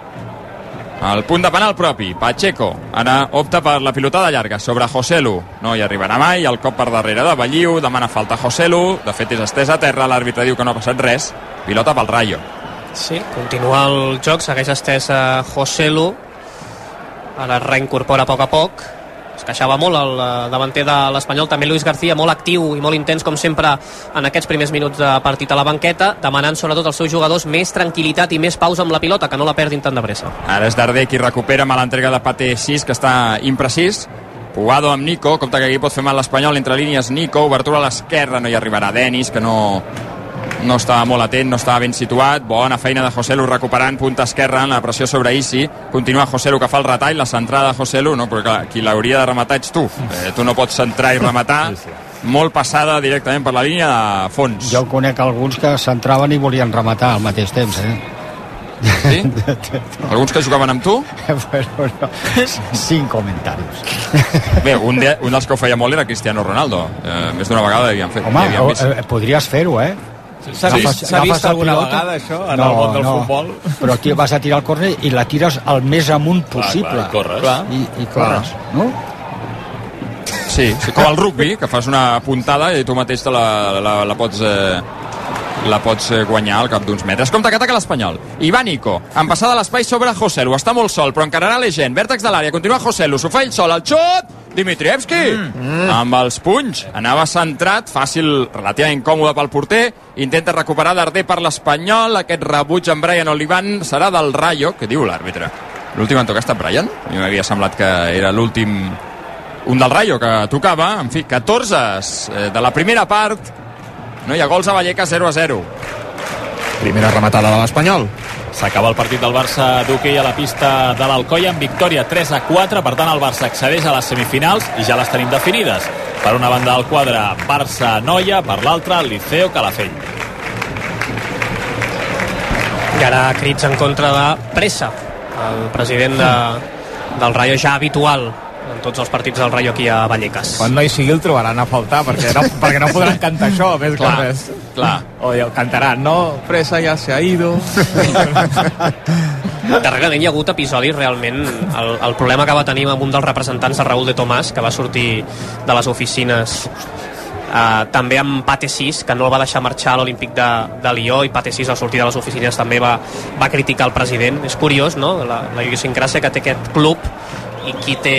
El punt de penal propi, Pacheco. Ara opta per la pilotada llarga sobre Joselu. No hi arribarà mai, el cop per darrere de Balliu, demana falta Joselu, de fet és estès a terra, l'àrbitre diu que no ha passat res, pilota pel Rayo. Sí, continua el joc, segueix estès a Joselu. Ara reincorpora a poc a poc. Es queixava molt el eh, davanter de l'Espanyol, també Luis García, molt actiu i molt intens, com sempre, en aquests primers minuts de partit a la banqueta, demanant sobretot als seus jugadors més tranquil·litat i més pausa amb la pilota, que no la perdin tan de pressa. Ara és Darder qui recupera amb l'entrega de Pate 6, que està imprecís. Pugado amb Nico, compte que aquí pot fer mal l'Espanyol, entre línies Nico, obertura a l'esquerra, no hi arribarà Denis, que no, no estava molt atent, no estava ben situat. Bona feina de Joselu recuperant punta esquerra en la pressió sobre Isi. Continua Joselu que fa el retall, la centrada de Joselu no, però clar, qui l'hauria de rematar ets tu. Eh, tu no pots centrar i rematar. Molt passada directament per la línia de fons. Jo conec alguns que s'entraven i volien rematar al mateix temps, eh? sí? alguns que jugaven amb tu? [laughs] Però no, sin comentarios. bé, un, de, un dels que ho feia molt era Cristiano Ronaldo. Eh, més d'una vegada l'havien fet Home, l'havien o, vist. eh, podries fer-ho, eh? S'ha Sí. vist, vist alguna pilota? vegada això en el món del futbol? Però aquí vas a tirar el córner i la tires el més amunt possible. clar, i corres. Clar. I, i corres, no? Sí, sí, com el rugby, que fas una puntada i tu mateix te la, la, la pots... Eh, la pots eh, guanyar al cap d'uns metres. Compte que ataca l'Espanyol. Ivànico, en passada l'espai sobre Joselu. Està molt sol, però encararà l'Egen. Vèrtex de l'àrea, continua Joselu. S'ho fa ell sol, el xut! Dimitrievski! Mm. Amb els punys. Anava centrat, fàcil, relativament còmode pel porter. Intenta recuperar Darder per l'Espanyol. Aquest rebuig amb Brian Olivan serà del Rayo, que diu l'àrbitre. L'últim en tocar ha estat Brian? A mi m'havia semblat que era l'últim un del Rayo que tocava, en fi, 14 eh, de la primera part, no hi ha gols a Vallecas 0 a 0. Primera rematada de l'Espanyol. S'acaba el partit del Barça d'hoquei a la pista de l'Alcoi amb victòria 3 a 4, per tant el Barça accedeix a les semifinals i ja les tenim definides. Per una banda del quadre Barça-Noia, per l'altra Liceo Calafell. I ara crits en contra de Pressa, el president de, del Rayo ja habitual tots els partits del Rayo aquí a Vallecas. Quan no hi sigui el trobaran a faltar, perquè no, [laughs] perquè no podran cantar això, més Clar, que res. clar. O ja cantaran, no? Presa ja se ha ido. [laughs] Darrerament hi ha hagut episodis realment... El, el problema que va tenir amb un dels representants de Raúl de Tomàs, que va sortir de les oficines Uh, també amb Pate 6 que no el va deixar marxar a l'Olímpic de, de Lió i Pate 6 al sortir de les oficines també va, va criticar el president és curiós, no?, la, la idiosincràsia que té aquest club i qui té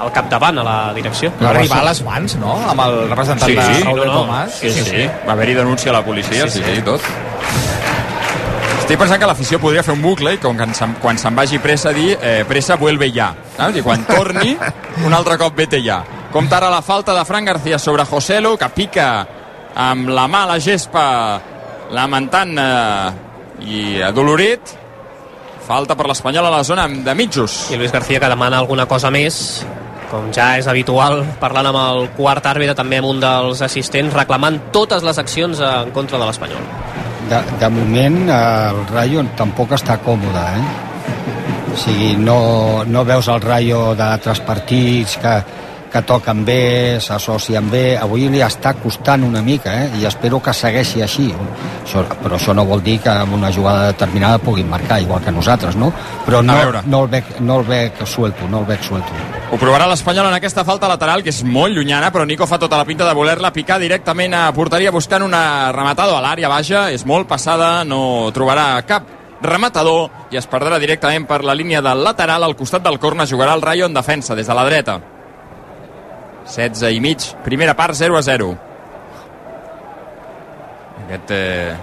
al capdavant a la direcció Va arribar a les mans, no?, amb el representant Sí, de sí, Raúl no, no. Tomàs. Sí, sí, sí. Va haver-hi denúncia a la policia, sí, sí, sí, tot. Estic pensant que l'afició podria fer un bucle i com que se'n- quan se'n vagi pressa dir eh, pressa vuelve ja. Saps? I quan torni, [laughs] un altre cop vete ja. Compte ara la falta de Fran García sobre Joselu, que pica amb la mà a la gespa lamentant eh, i adolorit. Falta per l'Espanyol a la zona de mitjos. i Luis García que demana alguna cosa més com ja és habitual, parlant amb el quart àrbitre, també amb un dels assistents, reclamant totes les accions en contra de l'Espanyol. De, de moment el Rayo tampoc està còmode, eh? O sigui, no, no veus el Rayo d'altres partits que, que toquen bé, s'associen bé. Avui li està costant una mica, eh? I espero que segueixi així. Això, però això no vol dir que amb una jugada determinada puguin marcar, igual que nosaltres, no? Però no, no, el veig, no el veig suelto, no el veig suelto. Ho provarà l'Espanyol en aquesta falta lateral, que és molt llunyana, però Nico fa tota la pinta de voler-la picar directament a porteria buscant una rematada a l'àrea baixa. És molt passada, no trobarà cap rematador i es perdrà directament per la línia del lateral. Al costat del corna jugarà el Rayo en defensa, des de la dreta. 16 i mig, primera part 0 a 0. Aquest eh,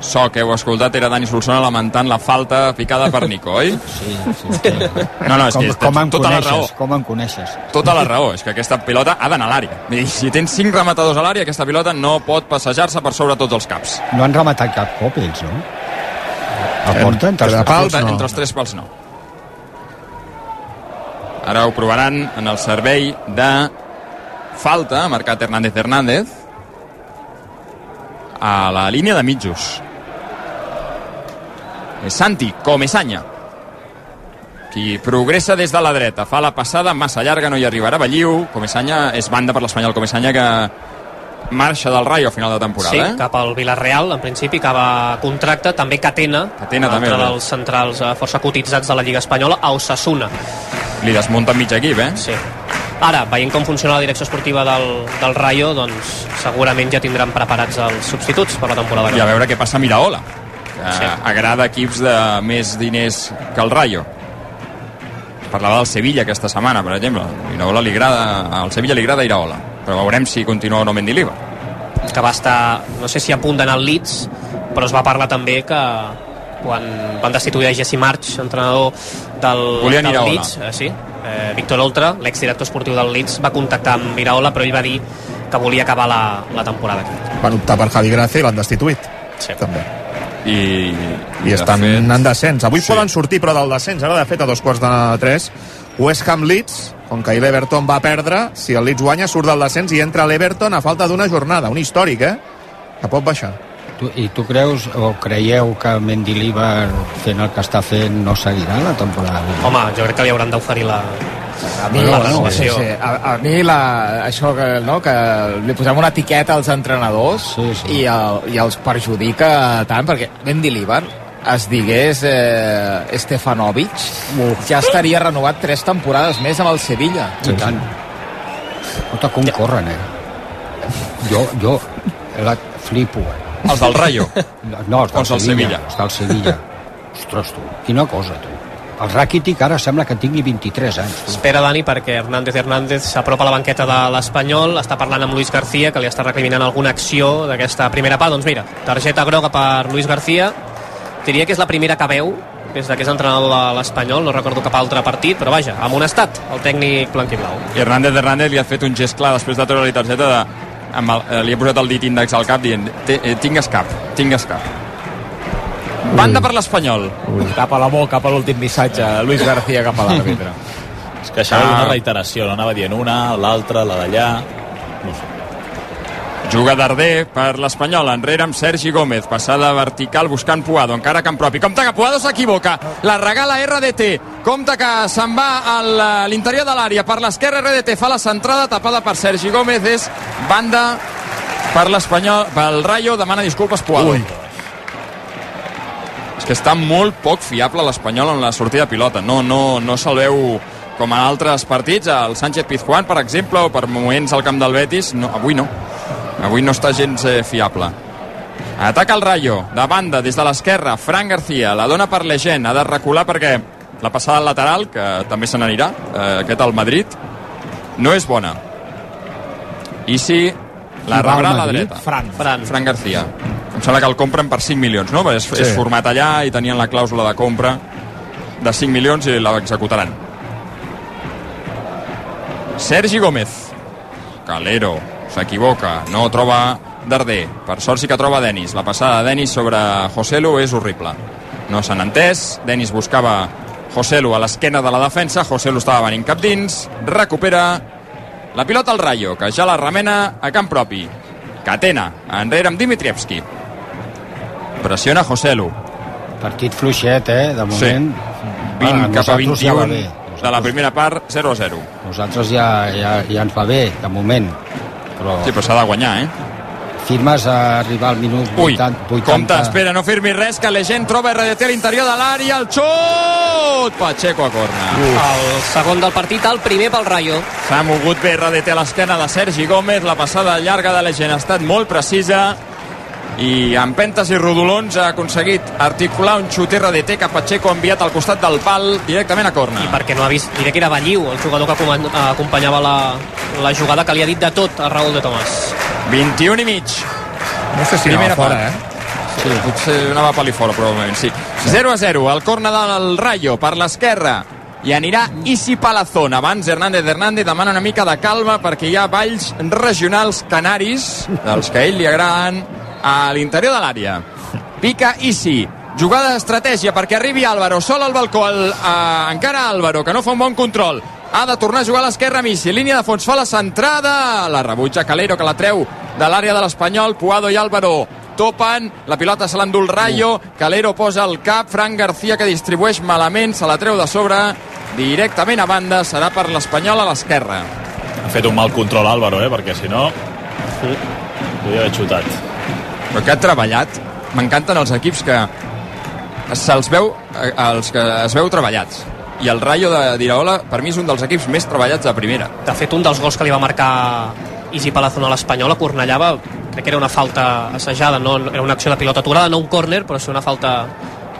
so que heu escoltat era Dani Solsona lamentant la falta picada per Nico, oi? [laughs] Sí, sí, sí. No, no, és com, que com tota la raó. coneixes, com em coneixes. Tota la raó, és que aquesta pilota ha d'anar a l'àrea. Si tens 5 rematadors a l'àrea, aquesta pilota no pot passejar-se per sobre tots els caps. No han rematat cap cop ells, no? A porta, entre Entre pals, entre, no. entre els tres pals no. Ara ho provaran en el servei de falta, marcat Hernández Hernández, a la línia de mitjos. És Santi Comesanya, qui progressa des de la dreta, fa la passada massa llarga, no hi arribarà Balliu, Comesanya és banda per l'Espanyol, Comesanya que marxa del Rayo a final de temporada, Sí, eh? cap al Villarreal, en principi, acaba contracte. També Catena, Catena també, altre verdad. dels centrals eh, força cotitzats de la Lliga Espanyola, a Osasuna. Li desmunten mig equip, eh? Sí. Ara, veient com funciona la direcció esportiva del, del Rayo, doncs segurament ja tindran preparats els substituts per la temporada. I a ve. veure què passa a Miraola, que Sí. agrada equips de més diners que el Rayo. Parlava del Sevilla aquesta setmana, per exemple. Iraola li agrada, al Sevilla li agrada Iraola, però veurem si continua o no Mendilibar. que va estar, no sé si a punt d'anar al Leeds, però es va parlar també que quan van destituir a Jesse March, entrenador del, Volien del Iraola. Leeds, eh, sí, eh, Víctor Oltra, l'exdirector esportiu del Leeds, va contactar amb Iraola, però ell va dir que volia acabar la, la temporada aquí. Van optar per Javi Gracia i l'han destituït. Sí. També. I, I estan de fet, en descens. Avui Sí. sí. poden sortir, però del descens. Ara, de fet, a dos quarts de tres, West Ham Leeds, com que ahir l'Everton va perdre, si el Leeds guanya, surt del descens i entra l'Everton a falta d'una jornada. Un històric, eh? Que pot baixar. Tu, I tu creus o creieu que Mendilibar fent el que està fent no seguirà la temporada? Home, jo crec que li hauran d'oferir la, A mi, la no, sí, sí. A, a mi la, això que, no, que li posem una etiqueta als entrenadors Sí, sí. I, el, i els perjudica tant perquè Mendilibar es digués eh, Stefanovic ja estaria renovat tres temporades més amb el Sevilla I tant. Escolta, com corren, eh? Jo, jo la flipo. Els del Rayo. No, els del Els del Sevilla. Sevilla. Els del Sevilla. Ostres, tu, quina cosa, tu. El Rakitic ara sembla que tingui 23 anys. Tu. Espera, Dani, perquè Hernández Hernández s'apropa a la banqueta de l'Espanyol, està parlant amb Luis García, que li està recriminant alguna acció d'aquesta primera part. Doncs mira, targeta groga per Luis García, diria que és la primera que veu des de que és entrenador de l'Espanyol, no recordo cap altre partit, però vaja, amonestat el tècnic blanquiblau. I Hernández Hernández li ha fet un gest clar després de treure-li targeta de, amb el, eh, li ha posat el dit índex al cap dient "Té- eh, tingues cap, tingues cap banda per l'Espanyol. Cap a l'amor, cap a l'últim missatge Luis García cap a l'àrbitre. Es queixava Ah. d'una reiteració, no? Anava dient una, l'altra, la d'allà... No sé. Juga Darder per l'Espanyol enrere amb Sergi Gómez. Passada vertical buscant Puado encara a camp propi. Compte que Puado s'equivoca. La regala RDT compte que se'n va a l'interior de l'àrea per l'esquerra RDT fa la centrada tapada per Sergi Gómez. És banda per l'Espanyol pel Rayo. Demana disculpes Puado. Ui. és que està molt poc fiable l'Espanyol en la sortida de pilota. No, no, no se'l veu com en altres partits, el Sánchez Pizjuán per exemple, o per moments al camp del Betis no, avui no, avui no està gens eh, fiable ataca el Rayo, de banda des de l'esquerra Fran García, la dona per Legend ha de recular perquè la passada al lateral que també se n'anirà, eh, aquest al Madrid no és bona i si la rebrà a la dreta Fran. Fran. Fran García em sembla que el compren per 5 milions no? és, sí. és format allà i tenien la clàusula de compra de 5 milions i la executaran Sergi Gómez Calero s'equivoca, no troba Darder, per sort sí que troba Denis la passada de Denis sobre Joselu és horrible no s'han entès Denis buscava Joselu a l'esquena de la defensa Joselu estava venint cap dins recupera la pilota al Rayo, que ja la remena a camp propi. Catena, enrere amb Dimitrievski. Pressiona Joselu. Partit fluixet, eh, de moment. 20 Ah, cap a nosaltres ja va 21 bé. de la primera part, 0 a 0. Nosaltres ja, ja, ja ens va bé, de moment. Però Sí, però s'ha de guanyar, eh? firmes a arribar al minut Ui, 80... 80 compte, espera, no firmi res, que la gent troba RDT a l'interior de l'àrea, el xut! Pacheco a corna. El segon del partit, el primer pel Rayo. S'ha mogut bé RDT a l'esquena de Sergi Gómez, la passada llarga de la gent ha estat molt precisa i amb pentes i rodolons ha aconseguit articular un xut RDT que Pacheco ha enviat al costat del pal directament a corna. I perquè no ha vist, diré que era Balliu, el jugador que acompanyava la, la jugada, que li ha dit de tot a Raúl de Tomàs. 21 i mig. No sé si Primera anava fora, part. eh? Sí, potser anava pel·li fora, probablement, sí. 0 a 0, el corna del Rayo per l'esquerra. I anirà Isi Palazón. Abans Hernández Hernández demana una mica de calma perquè hi ha balls regionals canaris, dels que a ell li agraden, a l'interior de l'àrea. Pica Isi. Jugada d'estratègia perquè arribi Álvaro, sol al balcó, el, eh, encara Álvaro, que no fa un bon control. Ha de tornar a jugar a l'esquerra Missi. Línia de fons, fa la centrada. La rebutja Calero, que la treu de l'àrea de l'Espanyol. Puado i Álvaro topen, la pilota se l'endú el Rayo, Calero posa el cap, Fran García que distribueix malament, se la treu de sobre, directament a banda, serà per l'Espanyol a l'esquerra. Ha fet un mal control Álvaro, eh? perquè si no... Podria haver xutat. Però que ha treballat. M'encanten els equips que se'ls veu, eh, els que es veu treballats. I el Rayo de d'Iraola, per mi, és un dels equips més treballats de primera. De fet, un dels gols que li va marcar Isi Palazón a l'Espanyol a Cornellà va, crec que era una falta assajada, no, era una acció de pilota aturada, no un córner, però sí una falta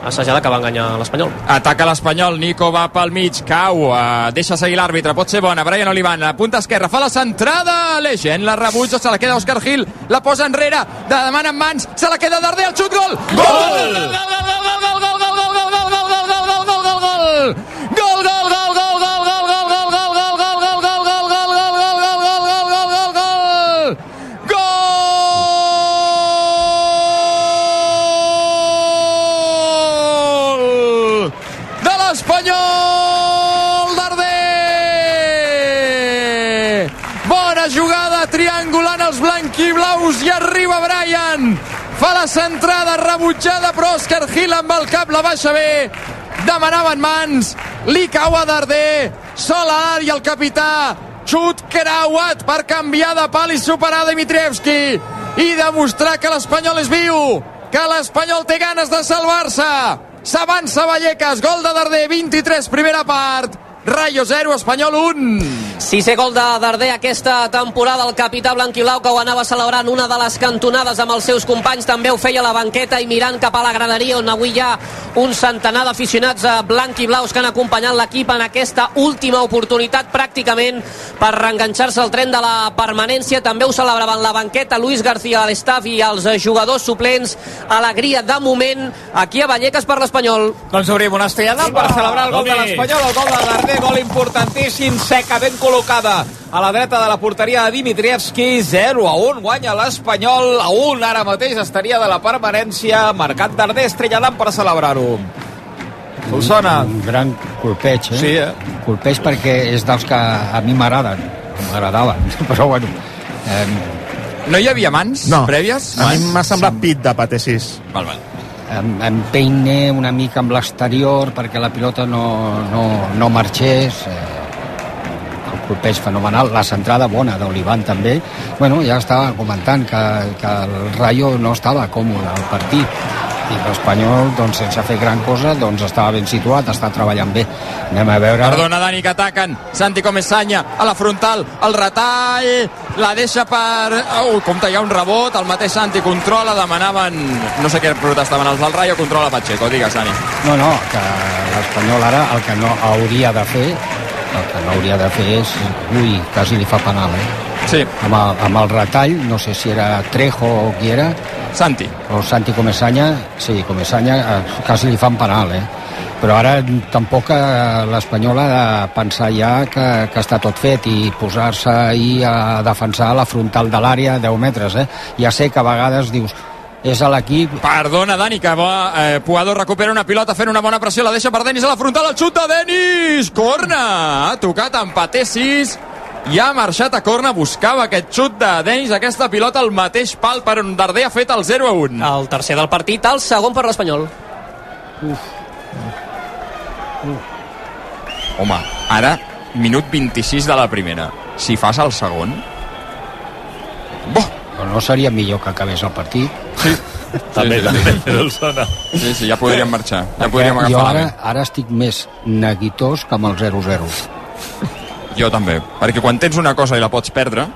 assajada que va enganyar l'Espanyol. Ataca l'Espanyol, Nico va pel mig, cau, uh, deixa seguir l'àrbitre, pot ser bona, Brian Olivan, la punta esquerra, fa la centrada, Legend la rebutja, se la queda Oscar Gil, la posa enrere, de demana en mans, se la queda Darder, el xut, gol! Gol! gol! gol! gol! gol! gol! gol! gol! Fa la centrada rebutjada, però Òscar Gil amb el cap la baixa bé. Demanaven mans, li cau a Darder, sol a l'àrea el capità, xut creuat per canviar de pal i superar Dimitrievski i demostrar que l'Espanyol és viu, que l'Espanyol té ganes de salvar-se. S'avança Vallecas, gol de Darder, 23, primera part. Rayo 0, Espanyol 1. Sisè gol de Darder aquesta temporada, el capità blanquiblau que ho anava celebrant una de les cantonades amb els seus companys, també ho feia a la banqueta i mirant cap a la graderia on avui hi ha un centenar d'aficionats a blanquiblaus que han acompanyat l'equip en aquesta última oportunitat pràcticament per reenganxar-se al tren de la permanència. També ho celebraven la banqueta, Luis García, l'estaf i els jugadors suplents. Alegria de moment aquí a Vallecas per l'Espanyol. Doncs obrim una estellada per celebrar el gol de l'Espanyol, el gol de Darder, gol importantíssim, seca, ben col·locada a la dreta de la porteria de Dimitrievski, 0 a 1, guanya l'Espanyol, a 1 ara mateix estaria de la permanència, marcat Darder, estrelladant per celebrar-ho. Us sona? Un gran colpeig, eh? Sí, eh? Colpeig perquè és dels que a mi m'agraden, m'agradaven, [laughs] però bueno... Eh, No hi havia mans No, prèvies? a mi m'ha semblat pit de Pate 6. Val, val. em, em peine una mica amb l'exterior perquè la pilota no, no, no marxés eh, el colpeig fenomenal la centrada bona d'Olivan també bueno, ja estava comentant que, que el Rayo no estava còmode al partit i l'Espanyol, doncs, sense fer gran cosa, doncs estava ben situat, està treballant bé. Anem a veure... Perdona, Dani, que ataquen. Santi Comesanya a la frontal, el retall, la deixa per... Oh, compte, hi ha un rebot, el mateix Santi controla, demanaven... No sé què protestaven els del Rayo, controla Pacheco. Digues, Dani. No, no, que l'Espanyol ara el que no hauria de fer el que no hauria de fer és ui, quasi li fa penal, eh? Sí, Amb el, amb el retall, no sé si era Trejo o qui era, Santi. o Santi Comesanya, sí, Comesanya eh, quasi li fan penal, eh? Però ara tampoc eh, l'Espanyol ha de pensar ja que, que està tot fet i posar-se ahir a defensar la frontal de l'àrea a 10 metres, eh? Ja sé que a vegades dius és a l'equip Perdona, Dani, que va, eh, Puado recupera una pilota fent una bona pressió, la deixa per Denis a la frontal, el xut de Denis! Corna! Ha tocat empater 6 i ha marxat a corna, buscava aquest xut de Denis, aquesta pilota al mateix pal per on Darder ha fet el 0 a 1. El tercer del partit, el segon per l'Espanyol. Home, ara, minut 26 de la primera. Si fas el segon... Boh! No seria millor que acabés el partit [laughs] També, sí, també, però el sona. Sí, sí, ja podríem marxar. Ja Perquè podríem jo ara, ara estic més neguitós que amb el 0-0 Jo també. Perquè quan tens una cosa i la pots perdre,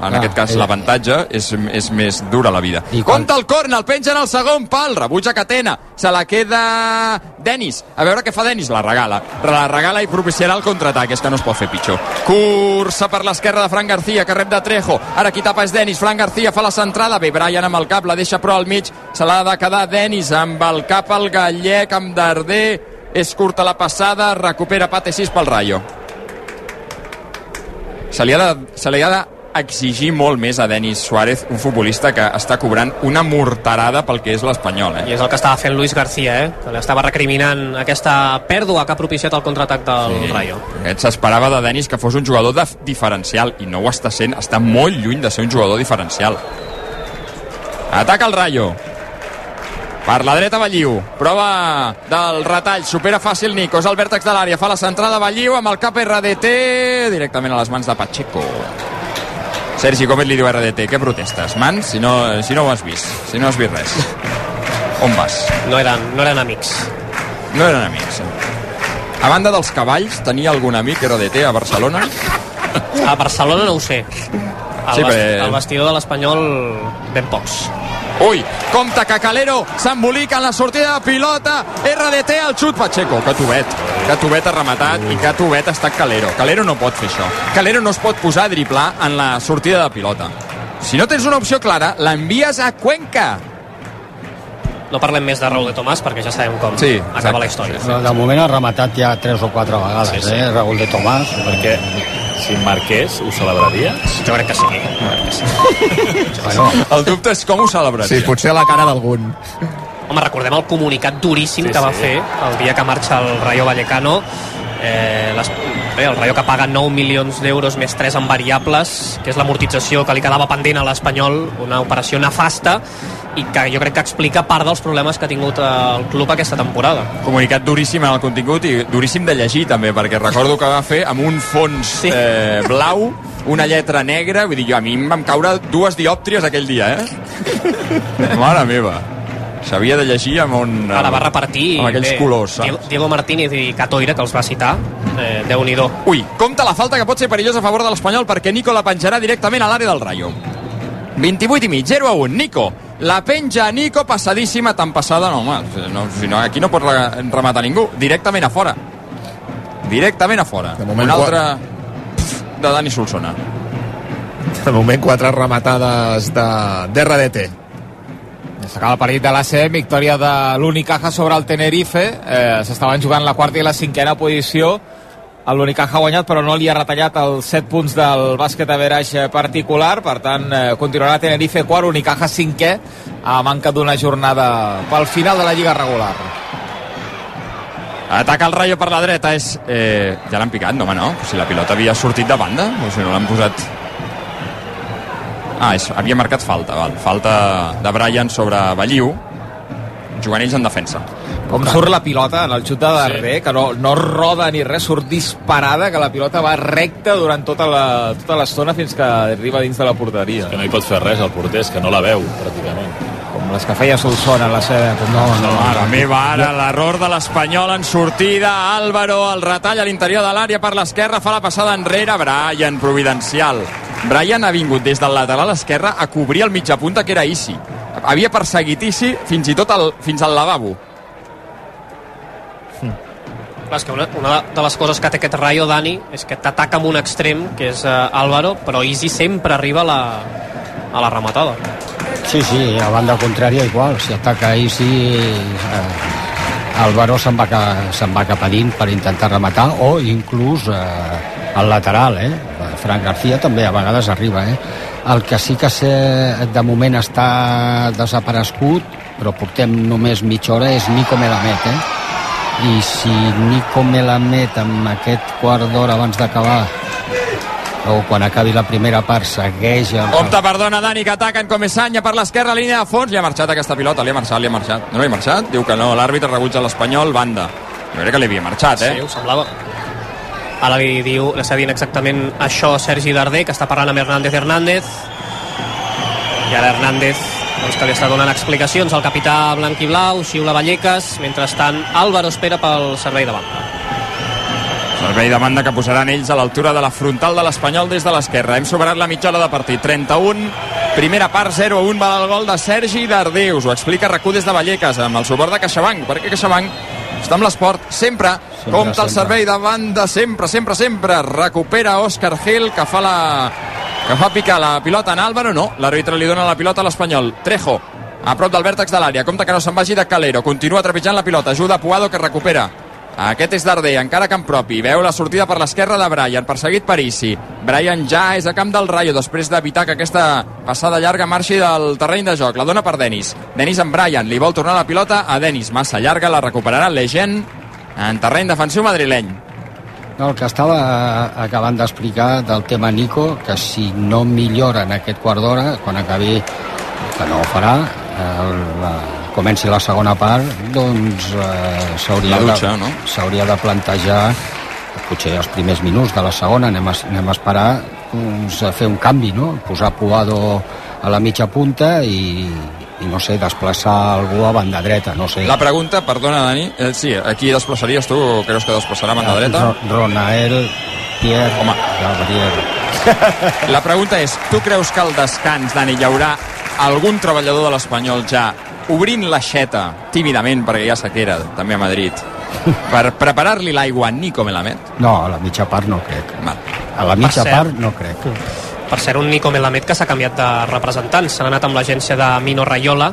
en Clar, aquest cas eh, l'avantatge és, és més dura la vida. I quan- Compte el corn, el penja en el segon pal, rebutja Catena, se la queda Denis. A veure què fa Denis, la regala. La regala i propiciarà el contraatac, és que no es pot fer pitjor. Cursa per l'esquerra de Fran García, que rep de Trejo. Ara qui tapa és Denis, Fran García fa la centrada, bé, Brian amb el cap, la deixa però al mig, se l'ha de quedar Denis amb el cap al gallec, amb Darder, és curta la passada, recupera Pate 6 pel Rayo se li ha de, se li ha de exigir molt més a Denis Suárez, un futbolista que està cobrant una morterada pel que és l'Espanyol. I Eh? és el que estava fent Luis García, eh? que l'estava recriminant aquesta pèrdua que ha propiciat el contraatac del sí. Rayo. Aquest S'esperava de Denis que fos un jugador de, diferencial i no ho està sent, està molt lluny de ser un jugador diferencial. Ataca el Rayo. Per la dreta Balliu, prova del retall, supera fàcil Nico, és el vèrtex de l'àrea, fa la centrada Balliu amb el cap RDT directament a les mans de Pacheco. Sergi Gómez li diu a RDT, què protestes? Mans, si no, si no ho has vist, si no has vist res. [laughs] On vas? No eren, no eren amics. No eren amics. A banda dels cavalls, tenia algun amic RDT a Barcelona? A Barcelona no ho sé. Al, Sí, sí, perquè- al vestidor de l'Espanyol, ben pocs. Ui, compte que Calero s'embolica en la sortida de pilota. RDT al xut Pacheco. Que tubet. Que tubet ha rematat i que tubet ha estat Calero. Calero no pot fer això. Calero no es pot posar a driblar en la sortida de pilota. Si no tens una opció clara, l'envies a Cuenca. No parlem més de Raúl de Tomàs perquè ja sabem com Sí, acaba exacte. la història. Però de moment ha rematat ja tres o quatre vegades, Sí, sí. eh, Raúl de Tomàs. Perquè si marqués, ho celebraria? Jo crec que sí. Jo crec que sí. Bueno, El dubte és com ho celebraria. Sí, potser a la cara d'algun. Home, recordem el comunicat duríssim Sí, que va sí. fer el dia que marxa el Rayo Vallecano eh, les, bé, el Rayo que paga 9 milions d'euros més 3 en variables que és l'amortització que li quedava pendent a l'Espanyol una operació nefasta i que jo crec que explica part dels problemes que ha tingut el club aquesta temporada Comunicat duríssim en el contingut i duríssim de llegir també, perquè recordo que va fer amb un fons Sí. eh, blau, una lletra negra, vull dir, jo, a mi em van caure dues diòptries aquell dia, eh? [laughs] Mare meva. S'havia de llegir amb un... ara va repartir Amb aquells bé, colors, saps? Diego, Martínez i Catoira que els va citar eh, déu nhi Ui, compta la falta que pot ser perillosa a favor de l'Espanyol perquè Nico la penjarà directament a l'àrea del Rayo. 28 i mig, 0 a 1. Nico, la penja Nico passadíssima, tan passada, no, home, no, si no, aquí no pot re- rematar ningú, directament a fora. Directament a fora. De moment, Un altre de Dani Solsona. De moment, quatre rematades de, d'RDT. S'acaba el partit de l'AC, victòria de l'Unicaja sobre el Tenerife. Eh, S'estaven jugant la quarta i la cinquena posició. L'Unicaja ha guanyat, però no li ha retallat els 7 punts del bàsquet a veraix particular. Per tant, eh, continuarà Tenerife quart, Unicaja cinquè, a manca d'una jornada pel final de la Lliga regular. Ataca el Rayo per la dreta, és... Eh, ja l'han picat, no, home, no? Si la pilota havia sortit de banda, o si no l'han posat... Ah, és, havia marcat falta, val. Falta de Brian sobre Balliu, jugant ells en defensa. Com surt la pilota en el xut de darrer, sí. que no, no roda ni res, surt disparada, que la pilota va recta durant tota la- tota l'estona fins que arriba dins de la porteria. Que no hi pot fer res el porter, és que no la veu, pràcticament. Com les que feia Solsona la seva època. no, no, Mare meva, ara l'error de l'Espanyol en sortida. Álvaro, el retall a l'interior de l'àrea per l'esquerra, fa la passada enrere. Brian, providencial. Brian ha vingut des del lateral esquerre a cobrir el mitja punta, que era Isi. Havia perseguit Isi fins i tot al, fins al lavabo. Clar, és que una, una de les coses que té aquest Rayo, Dani, és que t'ataca amb un extrem, que és uh, Álvaro, però Easy sempre arriba a la, a la rematada. Sí, sí, a banda contrària igual, si ataca sí eh, Álvaro se'n va, se'n va cap a dins per intentar rematar o inclús eh, al lateral, eh? Frank García també a vegades arriba, eh? El que sí que sé, de moment està desaparegut, però portem només mitja hora, és Nico Melamed, eh? I si Nico Melamed amb aquest quart d'hora abans d'acabar o quan acabi la primera part segueix el, Compte, perdona, Dani, que ataquen com Esanya per l'esquerra, línia de fons. Li ha marxat aquesta pilota, li ha marxat, li ha marxat. No li ha marxat? Diu que no, l'àrbitre rebutja l'Espanyol, banda. Jo crec que li havia marxat, eh? Sí, ho semblava. Ara li diu, li està dient exactament això Sergi Darder, que està parlant amb Hernández Hernández. I ara Hernández, doncs, que li està donant explicacions al capità blanc i blau, xiula Vallecas, mentrestant Álvaro espera pel servei de banca. Servei de banda que posaran ells a l'altura de la frontal de l'Espanyol des de l'esquerra. Hem superat la mitja hora de partit. 31, primera part, 0-1, val el gol de Sergi Darder. Us ho explica RAC1 des de Vallecas, amb el suport de CaixaBank, perquè CaixaBank està amb l'esport sempre. Sempre, Compte el sempre. servei de banda, sempre, sempre, sempre. Recupera Òscar Gil, que fa la... que fa picar la pilota en Álvaro. No, l'àrbitre li dona la pilota a l'Espanyol. Trejo, a prop del vèrtex de l'àrea. Compte que no se'n vagi de Calero. Continua trepitjant la pilota. Ajuda Puado, que recupera. Aquest és Darder, encara camp propi. Veu la sortida per l'esquerra de Brian, perseguit per Isi. Brian ja és a camp del Rayo, després d'evitar que aquesta passada llarga marxi del terreny de joc. La dona per Denis. Denis amb Brian, li vol tornar la pilota a Denis. Massa llarga, la recuperarà Legend en terreny defensiu madrileny. No, el que estava acabant d'explicar del tema Nico, que si no millora en aquest quart d'hora, quan acabi, que no ho farà, eh, la, comenci la segona part, doncs eh, s'hauria de, no? de plantejar potser els primers minuts de la segona, anem a, anem a esperar doncs, fer un canvi, no? Posar Puado a la mitja punta i, i no sé, desplaçar algú a banda dreta, no sé. La pregunta, perdona, Dani, eh, sí, aquí desplaçaries tu, creus que desplaçarà a banda dreta? Ro- Ronael, Pierre, Home. Gabriel... La pregunta és, tu creus que al descans, Dani, hi haurà algun treballador de l'Espanyol ja obrint l'aixeta tímidament, perquè ha sequera també a Madrid, per preparar-li l'aigua a Nico Melamed? No, a la mitja part no crec. Val. A la mitja cert. part no crec. Per cert, un Nico Melamed que s'ha canviat de representant. Se n'ha anat amb l'agència de Mino Raiola.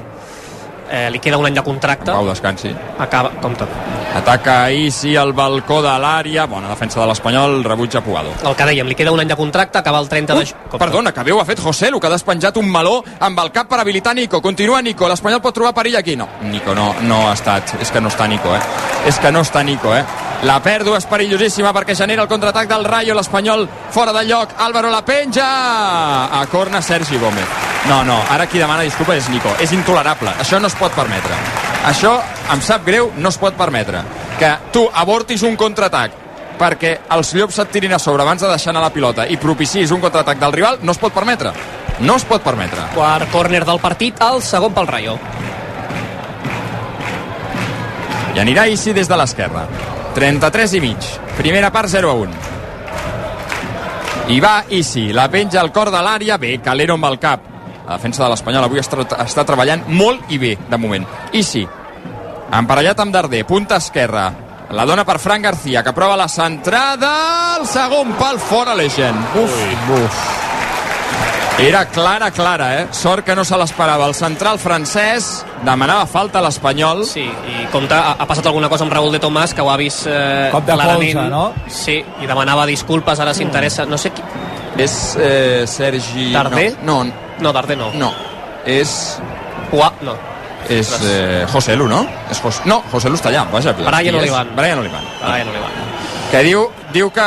Eh, li queda un any de contracte. Pau, descansi. Acaba, com tot. Ataca Isi al balcó de l'àrea. Bona defensa de l'Espanyol, rebutja Puado. El que dèiem, li queda un any de contracte, acaba el 30 de... com tot. Perdona, que bé ho ha fet José, que ha despenjat un meló amb el cap per habilitar Nico. Continua Nico, l'Espanyol pot trobar perill aquí. No, Nico no, no ha estat. És que no està Nico, eh? És que no està Nico, eh? La pèrdua és perillosíssima perquè genera el contraatac del Rayo, l'Espanyol fora de lloc. Álvaro la penja! A corna Sergi Gómez. No, no, ara qui demana disculpa és Nico. És intolerable. Això no es pot permetre. Això, em sap greu, no es pot permetre. Que tu avortis un contraatac perquè els llops et tirin a sobre abans de deixar anar la pilota i propicis un contraatac del rival, no es pot permetre. No es pot permetre. Quart córner del partit, el segon pel Rayo. I anirà Isi des de l'esquerra. 33 i mig. Primera part 0 a 1. I va Isi, la penja al cor de l'àrea, bé, Calero amb el cap. La defensa de l'Espanyol avui està, està treballant molt i bé, de moment. Isi, emparellat amb Darder, punta esquerra. La dona per Fran García, que prova la centrada. El segon pal fora l'Egen. Uf, uf. Era clara, clara, eh? Sort que no se l'esperava. El central francès demanava falta a l'Espanyol. Sí, i compte, ha, ha passat alguna cosa amb Raúl de Tomàs, que ho ha vist eh, Cop de clarament. colze, no? Sí, i demanava disculpes, ara s'interessa. No sé qui... És eh, Sergi... Darder? No, no, No, Darder no. no. És... Pua, no. És eh, José Lu, no? És Jos... No, José Lu està allà, vaja. Brian? Olivan. Brian Olivan. Li va. Que diu, diu que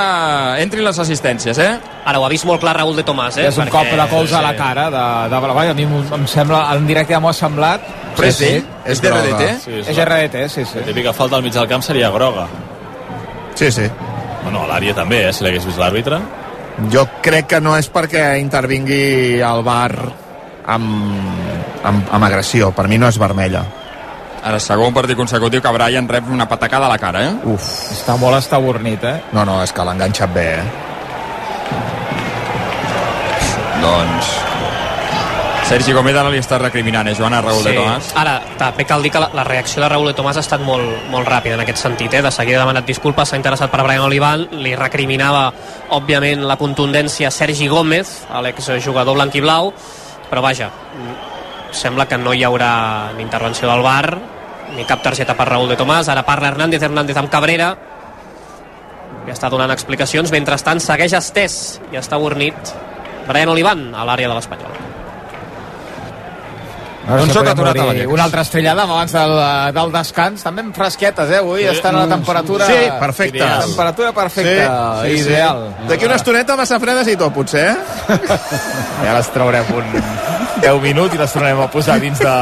entrin les assistències, eh? Ara ho ha vist molt clar Raúl de Tomàs, eh? És un cop de colze a la cara de, de Blavall. A mi em, em sembla, en directe ja m'ho ha semblat. Però és ell? És de. RDT? Sí, és És RDT, sí, sí. la típica falta al mig del camp seria groga. Sí, sí. Bueno, a l'àrea també, eh, si l'hagués vist l'àrbitre. Jo crec que no és perquè intervingui el bar amb, amb, amb agressió. Per mi no és vermella. Ara, segon partit consecutiu que Brian rep una patacada a la cara, eh? Uf. Està molt estabornit, eh? No, no, és que l'ha enganxat bé, eh? Doncs... Sergi Gómez ara li està recriminant, eh, Joan, a Raúl de Tomàs. Ara, també cal dir que la, la reacció de Raúl de Tomàs ha estat molt, molt ràpida en aquest sentit. Eh? De seguida ha demanat disculpes, s'ha interessat per Brian Olivan, li recriminava, òbviament, la contundència a Sergi Gómez, l'exjugador blanc i blau, però vaja, mm, sembla que no hi haurà ni intervenció del bar, ni cap targeta per Raúl de Tomàs. Ara parla Hernández, Hernández amb Cabrera, i està donant explicacions. Mentrestant, segueix estès i està bornit Brian Olivan a l'àrea de l'Espanyol. Ara Doncs sí podem aturat a Vallecas. Una altra estrellada abans del, del descans. També amb fresquetes, eh? Avui estan a la temperatura... Sí, perfecte. Ideal. Temperatura perfecta, Sí, sí, sí. ideal. D'aquí una estoneta massa fredes i tot, potser, eh? [laughs] Ja les traurem un 10 minuts i les tornarem a posar dins de,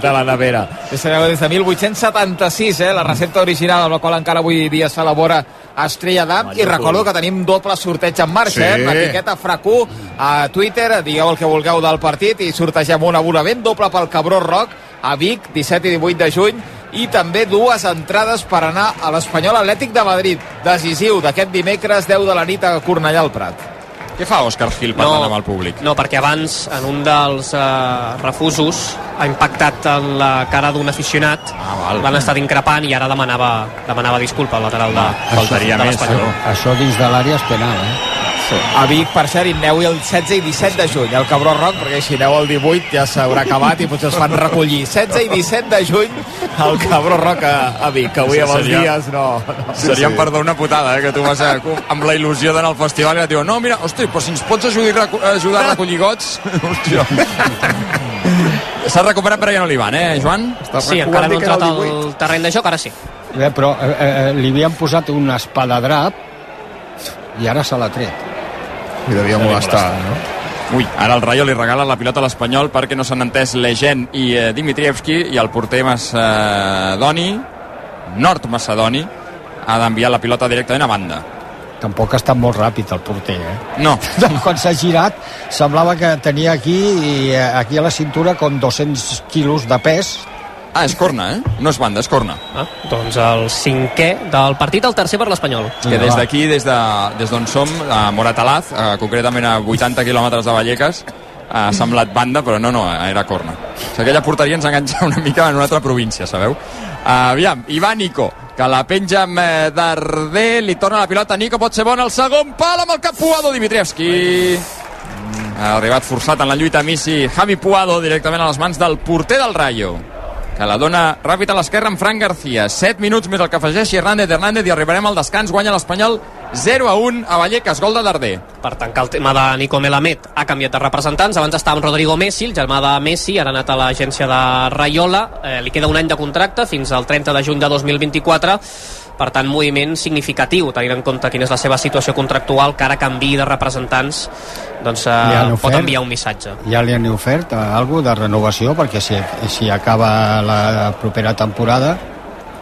de la nevera. Ja sabeu, des de 1876, eh, la recepta original amb la qual encara avui dia s'elabora Estrella d'Am i recordo que tenim doble sorteig en marxa, Sí. eh, l'etiqueta FRAC1 a Twitter, digueu el que vulgueu del partit i sortegem un abonament doble pel Cabró Rock a Vic, 17 i 18 de juny i també dues entrades per anar a l'Espanyol Atlètic de Madrid, decisiu d'aquest dimecres 10 de la nit a Cornellà al Prat. Què fa Òscar Gil parlant amb el públic? No, perquè abans, en un dels eh, refusos, ha impactat en la cara d'un aficionat, Ah, l'han estat increpant i ara demanava, demanava disculpa al lateral de, faltaria de l'Espanyol. Això dins de l'àrea és penal, eh? A Vic, per cert, hi aneu el 16 i 17 de juny, al Cabró Rock, perquè si aneu el 18 ja s'haurà acabat i potser es fan recollir. 16 i 17 de juny al Cabró Rock a, a Vic, que avui amb els Seria- dies no... no. Seria, perdó, una putada, eh, que tu vas a, amb la il·lusió d'anar al festival i et diuen no, mira, hosti, però si ens pots ajudar, ajudar a recollir gots... [laughs] Hòstia. S'ha recuperat Brian Olivan, eh, Joan? Sí, encara no ha entrat al terreny de joc, ara sí. Bé, però eh, eh, li havien posat un espadadrap i ara se l'ha tret. I devia molestar, no? Ui, ara el Rayo li regala la pilota a l'Espanyol perquè no s'han entès Legend i eh, Dimitrievski i el porter Macedoni, Nord Macedoni, ha d'enviar la pilota directament a banda. tampoc ha estat molt ràpid el porter, eh? No. [laughs] Quan s'ha girat, semblava que tenia aquí i eh, aquí a la cintura com 200 quilos de pes. Ah, és corna, eh? No és banda, és corna. Ah, doncs el cinquè del partit, el tercer per l'Espanyol. Que des d'aquí, des d'on de, des d'on som, a Moratalaz, eh, concretament a 80 quilòmetres de Vallecas, ha semblat banda, però no, no, era corna. O sigui, aquella porteria ens enganxa una mica en una altra província, sabeu? Uh, aviam, Ivan Nico, que la penja amb eh, Darder, li torna la pilota, Nico pot ser bon al segon pal amb el cap Puado Dimitrievski. Ha arribat forçat en la lluita Missi, Javi Puado directament a les mans del porter del Rayo que la dona ràpid a l'esquerra amb Fran García. 7 minuts més el que afegeixi Hernández. Hernández i arribarem al descans, guanya l'Espanyol 0 a 1 a Vallecas, gol de Darder. Per tancar el tema de Nico Melamed, ha canviat de representants. Abans estava amb Rodrigo Messi, el germà de Messi, ara ha anat a l'agència de Rayola. Eh, li queda un any de contracte fins al 30 de juny de 2024 per tant, moviment significatiu, tenint en compte quina és la seva situació contractual, que ara canvi de representants, doncs eh, pot enviar un missatge. Ja li han ofert eh, alguna de renovació, perquè si, si acaba la propera temporada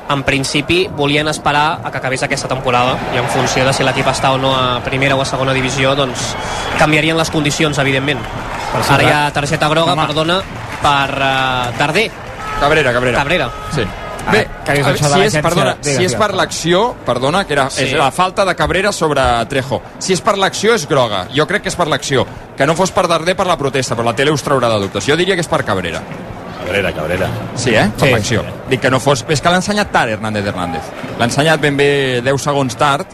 en principi volien esperar a que acabés aquesta temporada i en funció de si l'equip està o no a primera o a segona divisió doncs canviarien les condicions evidentment ara hi ha targeta groga, Home. perdona per uh, Darder Cabrera, Cabrera. Cabrera. Sí. Bé, que de si és, perdona, digues, si és per l'acció, perdona, que era, Sí. és la falta de Cabrera sobre Trejo. Si és per l'acció, és groga. Jo crec que és per l'acció. Que no fos per Darder per la protesta, però la tele us traurà de dubtes. Jo diria que és per Cabrera. Cabrera, Cabrera. Sí, eh? Per Sí, l'acció. sí. Dic que no fos... És que l'ha ensenyat tard, Hernández Hernández. L'ha ensenyat ben bé 10 segons tard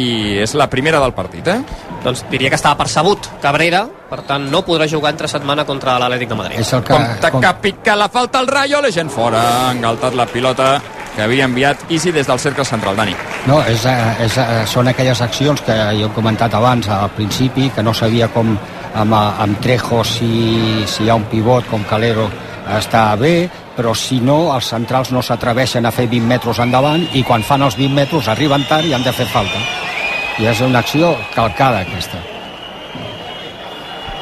i és la primera del partit, eh? doncs diria que estava percebut Cabrera, per tant no podrà jugar entre setmana contra l'Atlètic de Madrid és el que... Compte que pica la falta al Rayo, la gent fora. Ha engaltat la pilota que havia enviat Isi des del cercle central, Dani. No, és, eh, és, eh, són aquelles accions que jo he comentat abans al principi, que no sabia com amb, eh, amb Trejo si, si hi ha un pivot com Calero està bé, però si no, els centrals no s'atreveixen a fer 20 metres endavant i quan fan els 20 metres arriben tard i han de fer falta. I és una acció calcada aquesta.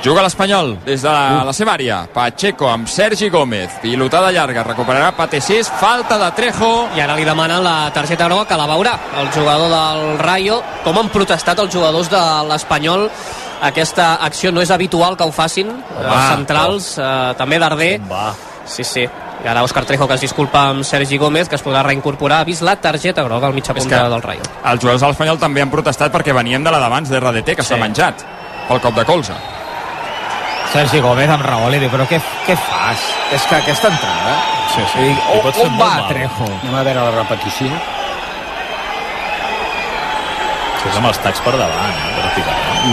Juga l'Espanyol des de la, la seva àrea. Pacheco amb Sergi Gómez. Pilotada llarga. Recuperarà Patecés. Falta de Trejo. i ara li demanen la targeta groga que la veurà el jugador del Rayo com han protestat els jugadors de l'Espanyol aquesta acció no és habitual que ho facin els centrals, eh, també Darder sí, sí, i ara Òscar Trejo que es disculpa amb Sergi Gómez que es podrà reincorporar ha vist la targeta groga al mitja És punta del Rayo Els jugadors de l'Espanyol també han protestat perquè veníem de la d'abans de RDT, que s'ha Sí. menjat pel cop de colze. Sergi Gómez amb raó li diu, però què, què fas? És que aquesta entrada... Sí, sí. I on, on va mal. Trejo? Anem a veure la repetició. Sí, és amb els tacs per davant, eh.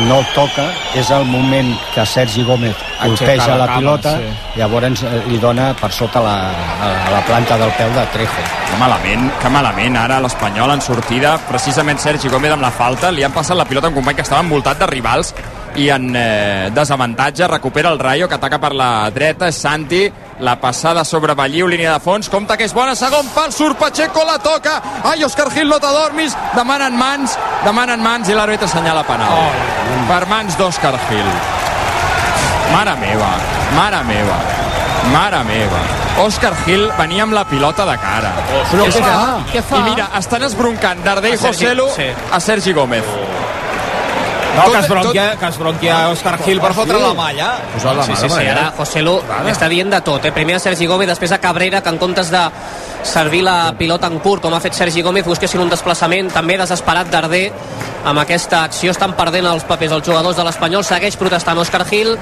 No toca, és el moment que Sergi Gómez colpeja la la, pilota, sí. llavors eh, li dona per sota la, a la planta del peu de Trejo. Que malament, que malament. Ara l'Espanyol en sortida, precisament Sergi Gómez amb la falta, li han passat la pilota a un company que estava envoltat de rivals i en eh, desavantatge recupera el Rayo que ataca per la dreta, és Santi la passada sobre Balliu, línia de fons compta que és bona, segon pal, surt Pacheco la toca, ai Òscar Gil no t'adormis demanen mans, demanen mans i l'àrbitre assenyala penal oh. per mans d'Òscar Gil mare meva, mare meva mare meva Òscar Gil venia amb la pilota de cara Però És què que- fa? Què fa? i mira, estan esbroncant Darder i Joselu sí. a Sergi Gómez No, Tot- que es bronquia, que es bronquia Òscar Gil per fotre la malla. Posat la Sí, sí, sí, ara José Lu està dient de tot. Eh? Primer a Sergi Gómez, després a Cabrera, que en comptes de servir la pilota en curt, com ha fet Sergi Gómez, busquessin un desplaçament també desesperat d'Arder. Amb aquesta acció estan perdent els papers els jugadors de l'Espanyol. Segueix protestant Òscar Gil,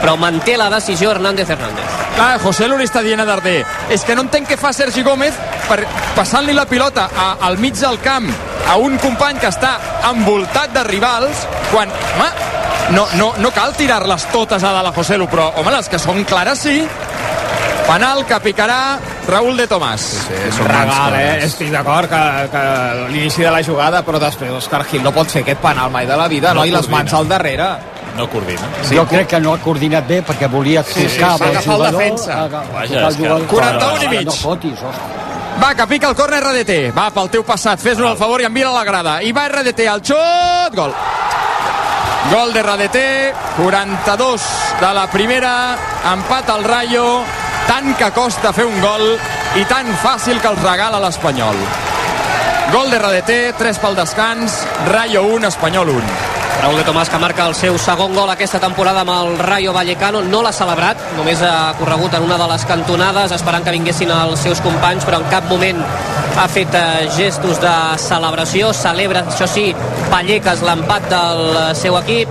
però manté la decisió Hernández Hernández. Clar, José Lu li està dient a Darder és que no entenc què fa Sergi Gómez per passant-li la pilota a, al mig del camp a un company que està envoltat de rivals quan, home, no, no, no cal tirar-les totes a dalt a José Lu, però, home, les que són clares sí. Penal que picarà Raúl de Tomàs. Sí, mans Regal, eh? Estic d'acord que, que l'inici de la jugada, però després Òscar Gil no pot fer aquest penal mai de la vida, no? No I les mans al darrere. No coordina. Sí, jo crec que no ha coordinat bé perquè volia sí, va amb el agafar el jugador, defensa. Vaja, el jugador. 41 i mig. No fotis, ostres. Va, que pica el córner RDT. Va, pel teu passat, fes-nos el favor i envia a la grada. I va RDT, al xut, gol. Gol de RDT, 42 de la primera, empat al Rayo, tant que costa fer un gol i tan fàcil que els regala l'Espanyol. Gol de RDT, 3 pel descans, Rayo 1, Espanyol 1. Raúl de Tomàs que marca el seu segon gol aquesta temporada amb el Rayo Vallecano. No l'ha celebrat, només ha corregut en una de les cantonades esperant que vinguessin els seus companys però en cap moment ha fet eh, gestos de celebració. Celebra, això sí, Palleques l'empat del seu equip.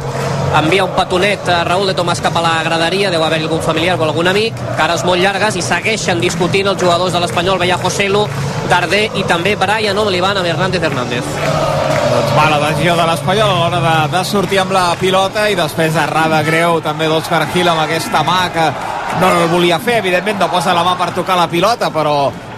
Envia un petonet a Raúl de Tomàs cap a la graderia, deu haver-hi algun familiar o algun amic, cares molt llargues i segueixen discutint els jugadors de l'Espanyol, veia Joselu, Darder i també Brian O'Livan amb Hernández Hernández. Doncs mala decisió de l'Espanyol a l'hora de, de sortir amb la pilota i després errada greu també d'Òscar Gil amb aquesta mà que no el volia fer, evidentment no posa la mà per tocar la pilota, però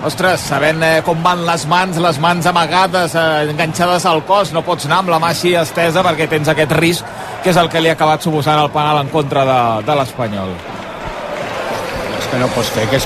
ostres, sabent eh, com van les mans, les mans amagades, eh, enganxades al cos, no pots anar amb la mà així estesa perquè tens aquest risc que és el que li ha acabat suposant el penal en contra de, de l'Espanyol. És que no pots fer que és